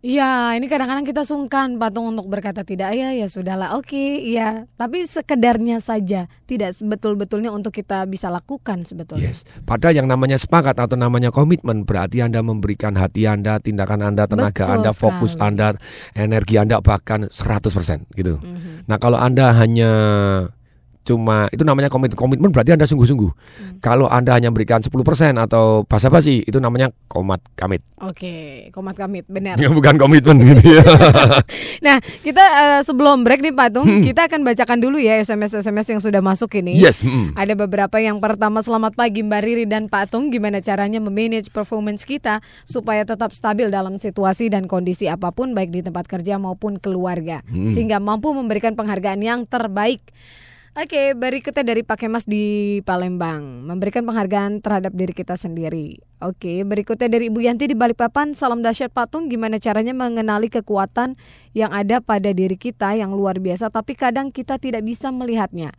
Iya, ini kadang-kadang kita sungkan patung untuk berkata tidak ya ya sudahlah. Oke, iya, tapi sekedarnya saja, tidak betul-betulnya untuk kita bisa lakukan sebetulnya. Yes. Padahal yang namanya sepakat atau namanya komitmen berarti Anda memberikan hati Anda, tindakan Anda, tenaga Betul Anda, sekali. fokus Anda, energi Anda bahkan 100% gitu. Mm -hmm. Nah, kalau Anda hanya cuma itu namanya komitmen. Komitmen berarti anda sungguh-sungguh. Hmm. kalau anda hanya memberikan 10% atau basa-basi itu namanya komat kamit. Oke komat kamit benar. Ya bukan komitmen gitu ya. (laughs) Nah kita uh, sebelum break nih Patung hmm. kita akan bacakan dulu ya SMS SMS yang sudah masuk ini. Yes hmm. ada beberapa yang pertama selamat pagi Mbak Riri dan Patung gimana caranya memanage performance kita supaya tetap stabil dalam situasi dan kondisi apa pun baik di tempat kerja maupun keluarga. Hmm. sehingga mampu memberikan penghargaan yang terbaik Oke, berikutnya dari Pak Kemas di Palembang, memberikan penghargaan terhadap diri kita sendiri. Oke, berikutnya dari Ibu Yanti di Balikpapan, salam dahsyat patung, gimana caranya mengenali kekuatan yang ada pada diri kita yang luar biasa, tapi kadang kita tidak bisa melihatnya.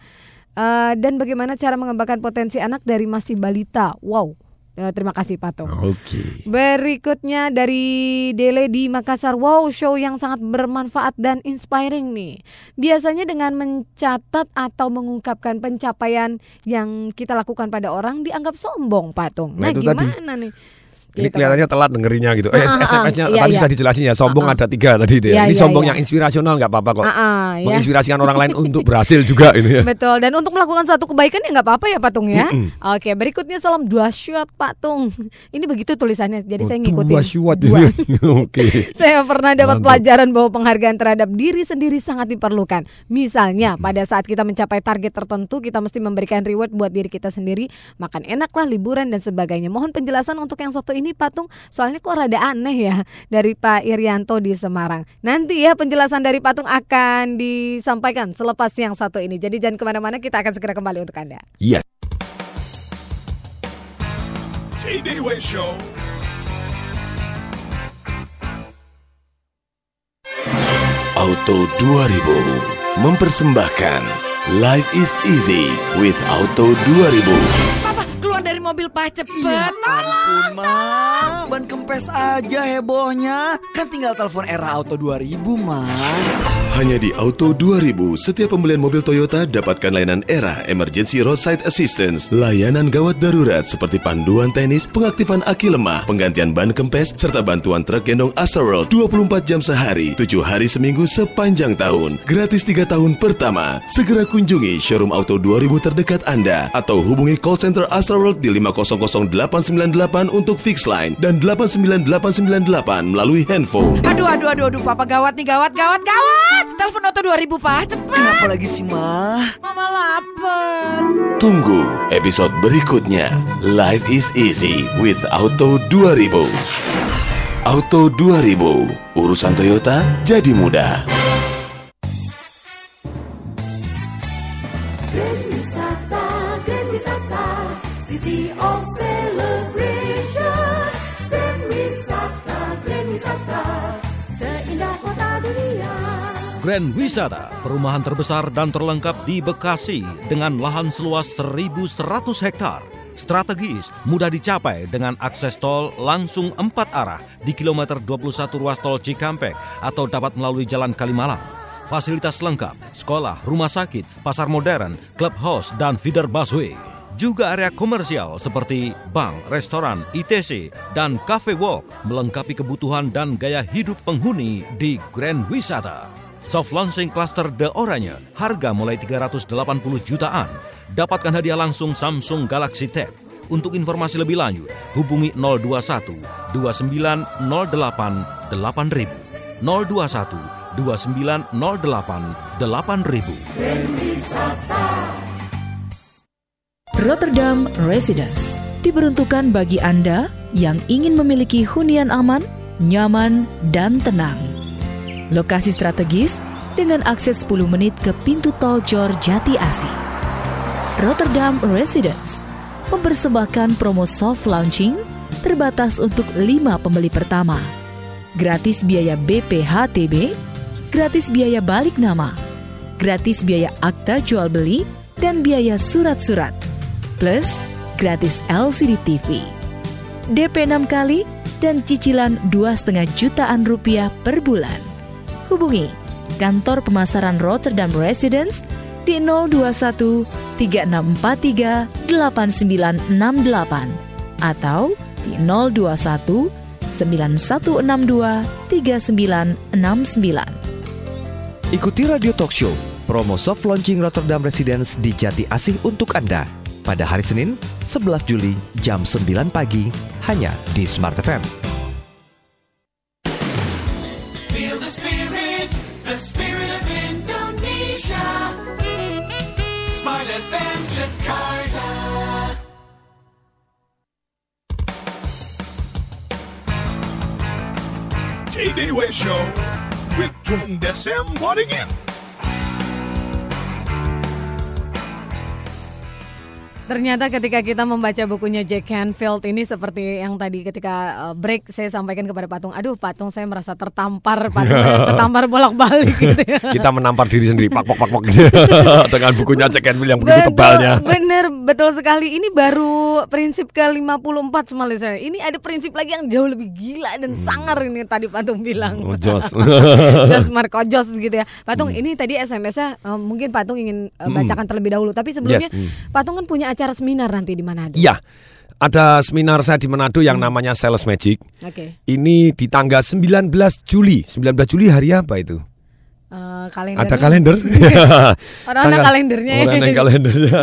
Uh, dan bagaimana cara mengembangkan potensi anak dari masih balita? Wow, terima kasih Patung. Oke. Okay. Berikutnya dari Dele di Makassar. Wow, show yang sangat bermanfaat dan inspiring nih. Biasanya dengan mencatat atau mengungkapkan pencapaian yang kita lakukan pada orang dianggap sombong, Patung. Nah, nah gimana tadi. nih? Ini gitu kelihatannya kan. telat dengerinya gitu. Eh, SMS-nya iya, tadi iya. sudah dijelasin ya. Sombong ada tiga tadi itu ya. Iya, ini iya, sombong iya. yang inspirasional nggak apa-apa kok. Uh, Menginspirasikan orang lain untuk berhasil juga ini ya. Betul. Dan untuk melakukan satu kebaikan ya nggak apa-apa ya Patung ya. Mm -mm. Oke, berikutnya salam dua shot Patung. Ini begitu tulisannya. Jadi oh, saya ngikutin. Dua shot. (laughs) Oke. (laughs) saya pernah dapat Mantap. pelajaran bahwa penghargaan terhadap diri sendiri sangat diperlukan. Misalnya mm. pada saat kita mencapai target tertentu, kita mesti memberikan reward buat diri kita sendiri, makan enaklah, liburan dan sebagainya. Mohon penjelasan untuk yang satu ini Patung Soalnya kok rada aneh ya dari Pak Irianto di Semarang. Nanti ya penjelasan dari Patung akan disampaikan selepas yang satu ini. Jadi jangan ke mana-mana, kita akan segera kembali untuk Anda. Iya. Yes. Show. Auto 2000 mempersembahkan Life is easy with Auto 2000 dari mobil pak cepet. Ya ampun mah Ban kempes aja hebohnya. Kan tinggal telepon era auto 2000 mah Hanya di Auto 2000 Setiap pembelian mobil Toyota Dapatkan layanan era Emergency Roadside Assistance Layanan gawat darurat Seperti panduan tenis Pengaktifan aki lemah Penggantian ban kempes Serta bantuan truk gendong Astroworld 24 jam sehari 7 hari seminggu sepanjang tahun Gratis 3 tahun pertama Segera kunjungi showroom Auto 2000 terdekat Anda Atau hubungi call center Astroworld World di 500898 untuk fix line dan 89898 melalui handphone. Aduh, aduh, aduh, aduh, Papa gawat nih, gawat, gawat, gawat. Telepon Oto 2000, Pak, cepat. Kenapa lagi sih, Mah? Mama lapar. Tunggu episode berikutnya. Life is easy with Auto 2000. Auto 2000, urusan Toyota jadi mudah. Grand Wisata, perumahan terbesar dan terlengkap di Bekasi dengan lahan seluas 1.100 hektar. Strategis, mudah dicapai dengan akses tol langsung empat arah di kilometer 21 ruas tol Cikampek atau dapat melalui Jalan Kalimalang. Fasilitas lengkap, sekolah, rumah sakit, pasar modern, clubhouse, dan feeder busway. Juga area komersial seperti bank, restoran, ITC, dan cafe walk melengkapi kebutuhan dan gaya hidup penghuni di Grand Wisata. Soft launching cluster The Oranye, harga mulai 380 jutaan. Dapatkan hadiah langsung Samsung Galaxy Tab. Untuk informasi lebih lanjut, hubungi 021 2908 8000. 021 2908 8000. Rotterdam Residence diperuntukkan bagi Anda yang ingin memiliki hunian aman, nyaman, dan tenang. Lokasi strategis dengan akses 10 menit ke pintu tol Jor Jati Asi. Rotterdam Residence mempersembahkan promo soft launching terbatas untuk 5 pembeli pertama. Gratis biaya BPHTB, gratis biaya balik nama, gratis biaya akta jual beli, dan biaya surat-surat. Plus, gratis LCD TV. DP 6 kali dan cicilan 2,5 jutaan rupiah per bulan. Hubungi kantor pemasaran Rotterdam Residence di 021 3643 8968 atau di 021 9162 3969. Ikuti Radio Talk Show promo soft launching Rotterdam Residence di Jati Asih untuk Anda pada hari Senin 11 Juli jam 9 pagi hanya di Smart FM. TDW Show. With Tung Desem Wadding Ternyata ketika kita membaca bukunya Jack Canfield ini seperti yang tadi ketika uh, break saya sampaikan kepada Patung, aduh Patung saya merasa tertampar, Patung (laughs) saya tertampar bolak-balik gitu ya. Kita menampar diri sendiri pak pak pak pak (laughs) dengan bukunya Jack Canfield yang begitu Betul, tebalnya. Bener, betul sekali. Ini baru prinsip ke-54 semua listener. Ini ada prinsip lagi yang jauh lebih gila dan sangar ini tadi Patung bilang. Hmm. Oh, jos. (laughs) jos Marco Jos gitu ya. Patung ini tadi SMS-nya uh, mungkin Patung ingin uh, Hmm. bacakan terlebih dahulu. Tapi sebelumnya Yes, hmm. Patung kan punya acara seminar nanti di Manado. Iya. Ada seminar saya di Manado yang namanya Sales Magic. Oke. Ini di tanggal 19 Juli. 19 Juli hari apa itu? Uh, kalender. Ada kalender? (laughs) Orang ada (laughs) kalendernya. Orang ada kalendernya.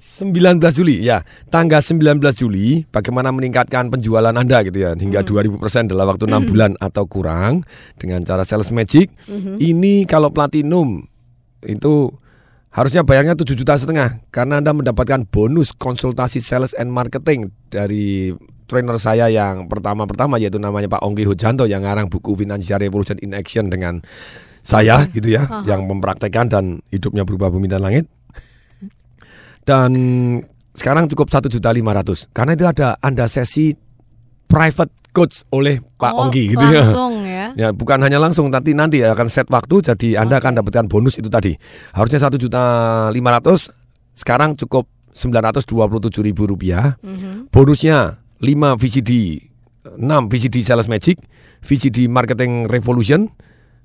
19 Juli ya, tanggal 19 Juli bagaimana meningkatkan penjualan Anda gitu ya hingga 2000% dalam waktu 6 bulan atau kurang dengan cara sales magic. Mhm. Ini kalau platinum itu harusnya bayarnya 7 juta setengah karena Anda mendapatkan bonus konsultasi sales and marketing dari trainer saya yang pertama-pertama yaitu namanya Pak Ongki Hujanto yang ngarang buku Financial Revolution in Action dengan saya gitu ya Aha. yang mempraktekkan dan hidupnya berubah bumi dan langit dan sekarang cukup satu juta lima ratus karena itu ada anda sesi private coach oleh Pak Oh, Ongki gitu langsung ya. Ya bukan hanya langsung nanti nanti akan set waktu jadi anda akan dapatkan bonus itu tadi harusnya satu juta lima ratus sekarang cukup sembilan ratus dua puluh tujuh ribu rupiah Mhm. bonusnya 5 VCD 6 VCD Sales Magic VCD Marketing Revolution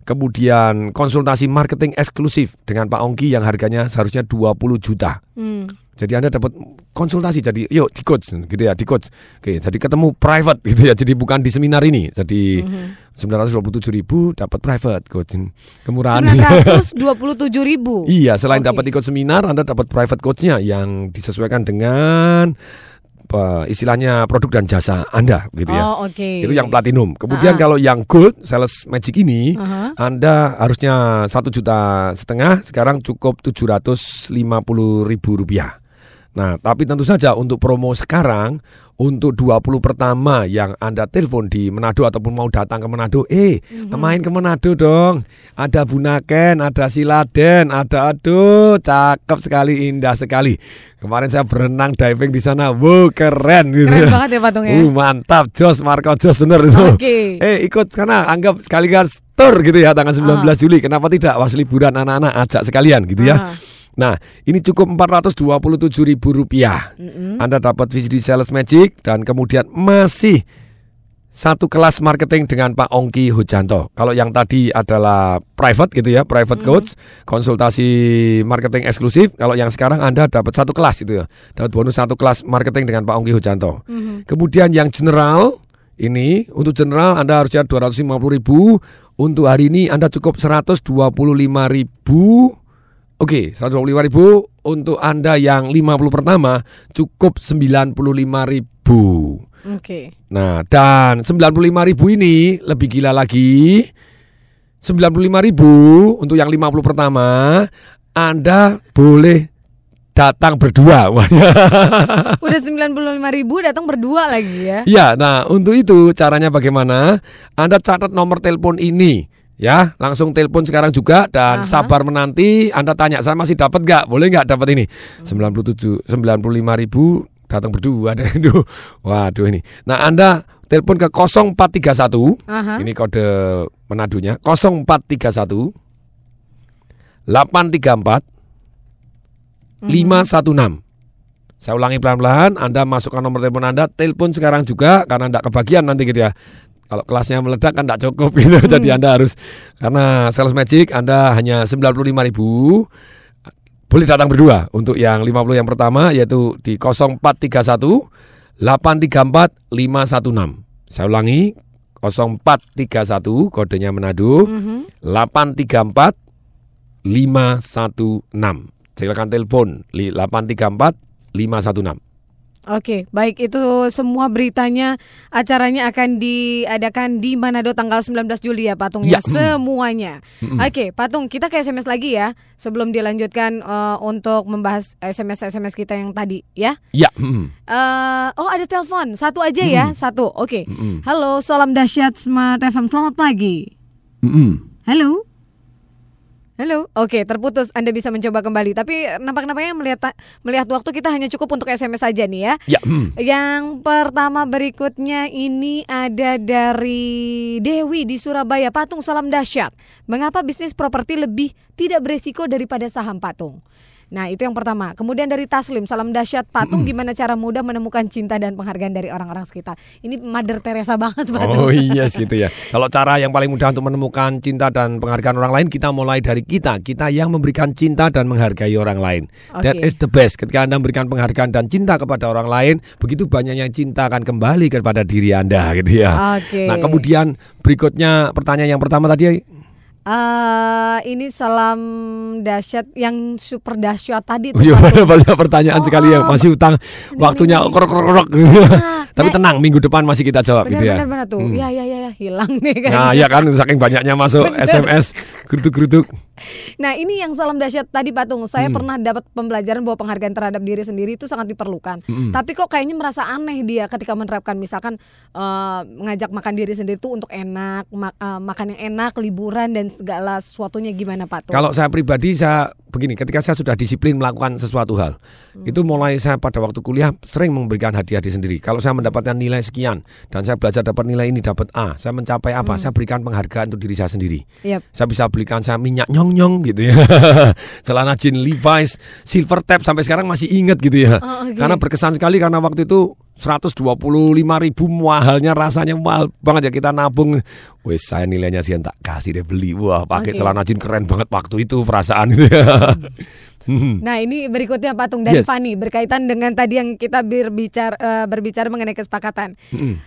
kemudian konsultasi marketing eksklusif dengan Pak Ongki yang harganya seharusnya 20 juta Hmm. Jadi Anda dapat konsultasi jadi yuk di coach gitu ya di coach. Oke, jadi ketemu private gitu ya. Jadi bukan di seminar ini. Jadi Mhm. 927 ribu dapat private coach. Kemurahan. 927 ribu. (laughs) iya, selain dapat ikut seminar Anda dapat private coachnya yang disesuaikan dengan apa, istilahnya produk dan jasa Anda gitu ya. Oh, oke. Itu yang platinum. Kemudian Ah. kalau yang gold sales magic ini Aha. Anda harusnya satu juta setengah sekarang cukup 750 ribu rupiah. Nah, tapi tentu saja untuk promo sekarang untuk 20 pertama yang Anda telepon di Manado ataupun mau datang ke Manado, eh Mhm. main ke Manado dong. Ada Bunaken, ada Siladen, ada aduh cakep sekali, indah sekali. Kemarin saya berenang diving di sana, wow keren gitu. Keren banget ya, Patung, ya? Uh, mantap, Jos, Marco Jos bener itu. Oke. Eh ikut karena anggap sekalian tour gitu ya tanggal 19 Ah. Juli. Kenapa tidak? Was liburan anak-anak ajak sekalian gitu ya. Ah. Nah, ini cukup 427 ribu rupiah. Mm-mm. Anda dapat VCD Sales Magic dan kemudian masih satu kelas marketing dengan Pak Ongki Hujanto. Kalau yang tadi adalah private gitu ya, private Mm-hmm. coach, konsultasi marketing eksklusif. Kalau yang sekarang Anda dapat satu kelas itu ya, dapat bonus satu kelas marketing dengan Pak Ongki Hujanto. Mhm. Kemudian yang general ini untuk general Anda harusnya 250 ribu. Untuk hari ini Anda cukup 125 ribu. Oke, 125 ribu. Untuk Anda yang 50 pertama cukup 95 ribu. Oke. Nah, dan 95 ribu ini lebih gila lagi. 95 ribu untuk yang 50 pertama, Anda boleh datang berdua. (laughs) Udah 95 ribu datang berdua lagi ya. Ya, nah untuk itu caranya bagaimana? Anda catat nomor telepon ini. Ya, langsung telepon sekarang juga dan Aha. sabar menanti. Anda tanya, saya masih dapat nggak? Boleh nggak dapat ini? 97, 95 ribu datang berdua. (laughs) Aduh, waduh ini. Nah, Anda telepon ke 0431. Aha. Ini kode Manadunya 0431 834 516. Saya ulangi pelan-pelan, Anda masukkan nomor telepon Anda, telepon sekarang juga karena tidak kebagian nanti gitu ya. Kalau kelasnya meledak kan tidak cukup (laughs) gitu. Jadi Anda harus karena Sales Magic Anda hanya 95.000 boleh datang berdua untuk yang 50 yang pertama yaitu di 0431 834 516. Saya ulangi 0431 kodenya Manado Mhm. 834 516. Silakan telepon li- 834 516. Oke, baik itu semua beritanya acaranya akan diadakan di Manado tanggal 19 Juli ya Patung ya, Ya, mm. semuanya. Mm-mm. Oke, Patung kita ke SMS lagi ya sebelum dilanjutkan eh, untuk membahas SMS SMS kita yang tadi ya. Ya, mm. Eh, oh ada telepon satu aja ya Mm. satu. Oke, Mm-mm. halo salam dahsyat Smart FM selamat pagi. Mm-mm. Halo. Halo, oke terputus. Anda bisa mencoba kembali. Tapi nampak-nampaknya melihat melihat waktu kita hanya cukup untuk SMS saja nih ya. Ya, mm. Yang pertama berikutnya ini ada dari Dewi di Surabaya. Patung salam dahsyat. Mengapa bisnis properti lebih tidak beresiko daripada saham Patung? Nah itu yang pertama. Kemudian dari Taslim, salam dahsyat Patung. Gimana cara mudah menemukan cinta dan penghargaan dari orang-orang sekitar? Ini Mother Teresa banget Patung. Oh iya gitu ya. Kalau cara yang paling mudah untuk menemukan cinta dan penghargaan orang lain, kita mulai dari kita. Kita yang memberikan cinta dan menghargai orang lain. That Oke. is the best. Ketika Anda memberikan penghargaan dan cinta kepada orang lain, begitu banyak yang cinta akan kembali kepada diri Anda gitu ya. Oke. Nah kemudian berikutnya pertanyaan yang pertama tadi Eh, ini salam dahsyat yang super dahsyat tadi tuh, Iya, (laughs) banyak pertanyaan sekali ya. oh. Masih utang waktunya krok krok krok. Tapi tenang, minggu depan masih kita jawab gitu ya. Benar benar benar tuh. Hmm. Ya ya ya ya hilang nih kan. Nah, ya kan saking banyaknya masuk Bener. SMS geruduk-geruduk. Nah ini yang salam dahsyat tadi Patung Saya Hmm. pernah dapat pembelajaran bahwa penghargaan terhadap diri sendiri itu sangat diperlukan Mm-mm. Tapi kok kayaknya merasa aneh dia ketika menerapkan Misalkan eh, mengajak makan diri sendiri itu untuk enak ma- eh, Makan yang enak, liburan dan segala sesuatunya gimana Patung Kalau saya pribadi saya begini, ketika saya sudah disiplin melakukan sesuatu hal, Hmm. itu mulai saya pada waktu kuliah sering memberikan hadiah diri sendiri. Kalau saya mendapatkan nilai sekian dan saya belajar dapat nilai ini dapat A, saya mencapai apa? Hmm. Saya berikan penghargaan untuk diri saya sendiri. Yep. Saya bisa belikan saya minyak nyong-nyong gitu ya. (laughs) Celana jean Levi's, silver tap sampai sekarang masih ingat gitu ya. Oh, oke. Karena berkesan sekali karena waktu itu 125 ribu mahalnya rasanya mahal banget ya kita nabung. Wes saya nilainya sih tak kasih deh beli. Wah pakai Oke. celana jean keren banget waktu itu perasaan itu ya. (laughs) Nah ini berikutnya Patung dari Yes. Fani Berkaitan dengan tadi yang kita berbicara, eh, berbicara mengenai kesepakatan Mm-mm.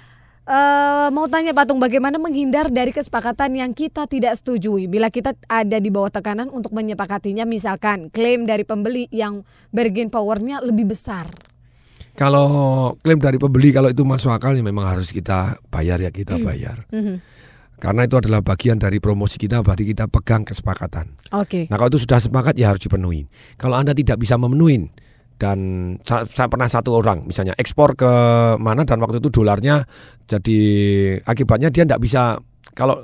Eh, mau tanya Patung bagaimana menghindar dari kesepakatan yang kita tidak setujui bila kita ada di bawah tekanan untuk menyepakatinya misalkan klaim dari pembeli yang bargain powernya lebih besar. Kalau klaim dari pembeli kalau itu masuk akal ya memang harus kita bayar ya Hmm. kita bayar. Mhm. Karena itu adalah bagian dari promosi kita berarti kita pegang kesepakatan. Oke. Nah kalau itu sudah sepakat ya harus dipenuhi. Kalau anda tidak bisa memenuhi dan saya, saya pernah satu orang misalnya ekspor ke mana dan waktu itu dolarnya jadi akibatnya dia tidak bisa kalau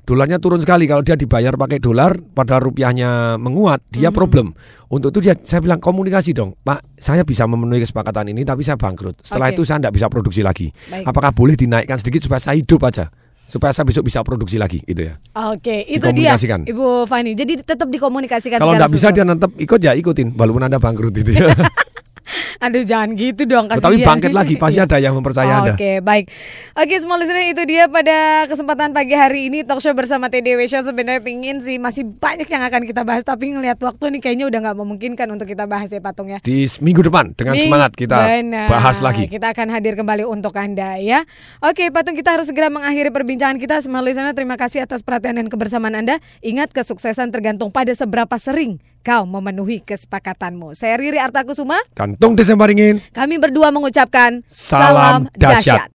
dolarnya turun sekali kalau dia dibayar pakai dolar pada rupiahnya menguat dia Mhm. problem untuk itu dia saya bilang komunikasi dong pak saya bisa memenuhi kesepakatan ini tapi saya bangkrut setelah Oke. itu saya tidak bisa produksi lagi Baik. apakah boleh dinaikkan sedikit supaya saya hidup aja supaya saya besok bisa produksi lagi gitu ya Oke, itu dia. Ibu Fani. Jadi tetap dikomunikasikan kalau nggak bisa dia tetap ikut ya ikutin walaupun anda bangkrut itu ya (laughs) Aduh jangan gitu dong kasihan. Tapi bangkit lagi, pasti Iya. ada yang mempercaya Anda. Oke, baik. Oke, semua listener itu dia pada kesempatan pagi hari ini talk show bersama TDW Show sebenarnya pingin sih masih banyak yang akan kita bahas tapi ngelihat waktu nih kayaknya udah nggak memungkinkan untuk kita bahas ya Patung ya. Di minggu depan dengan semangat kita Benar. bahas lagi. Kita akan hadir kembali untuk Anda ya. Oke, Patung kita harus segera mengakhiri perbincangan kita. Semua listener terima kasih atas perhatian dan kebersamaan Anda. Ingat kesuksesan tergantung pada seberapa sering kau memenuhi kesepakatanmu. Saya Riri Artakusuma. Kantung Desember ingin. Kami berdua mengucapkan Salam dahsyat.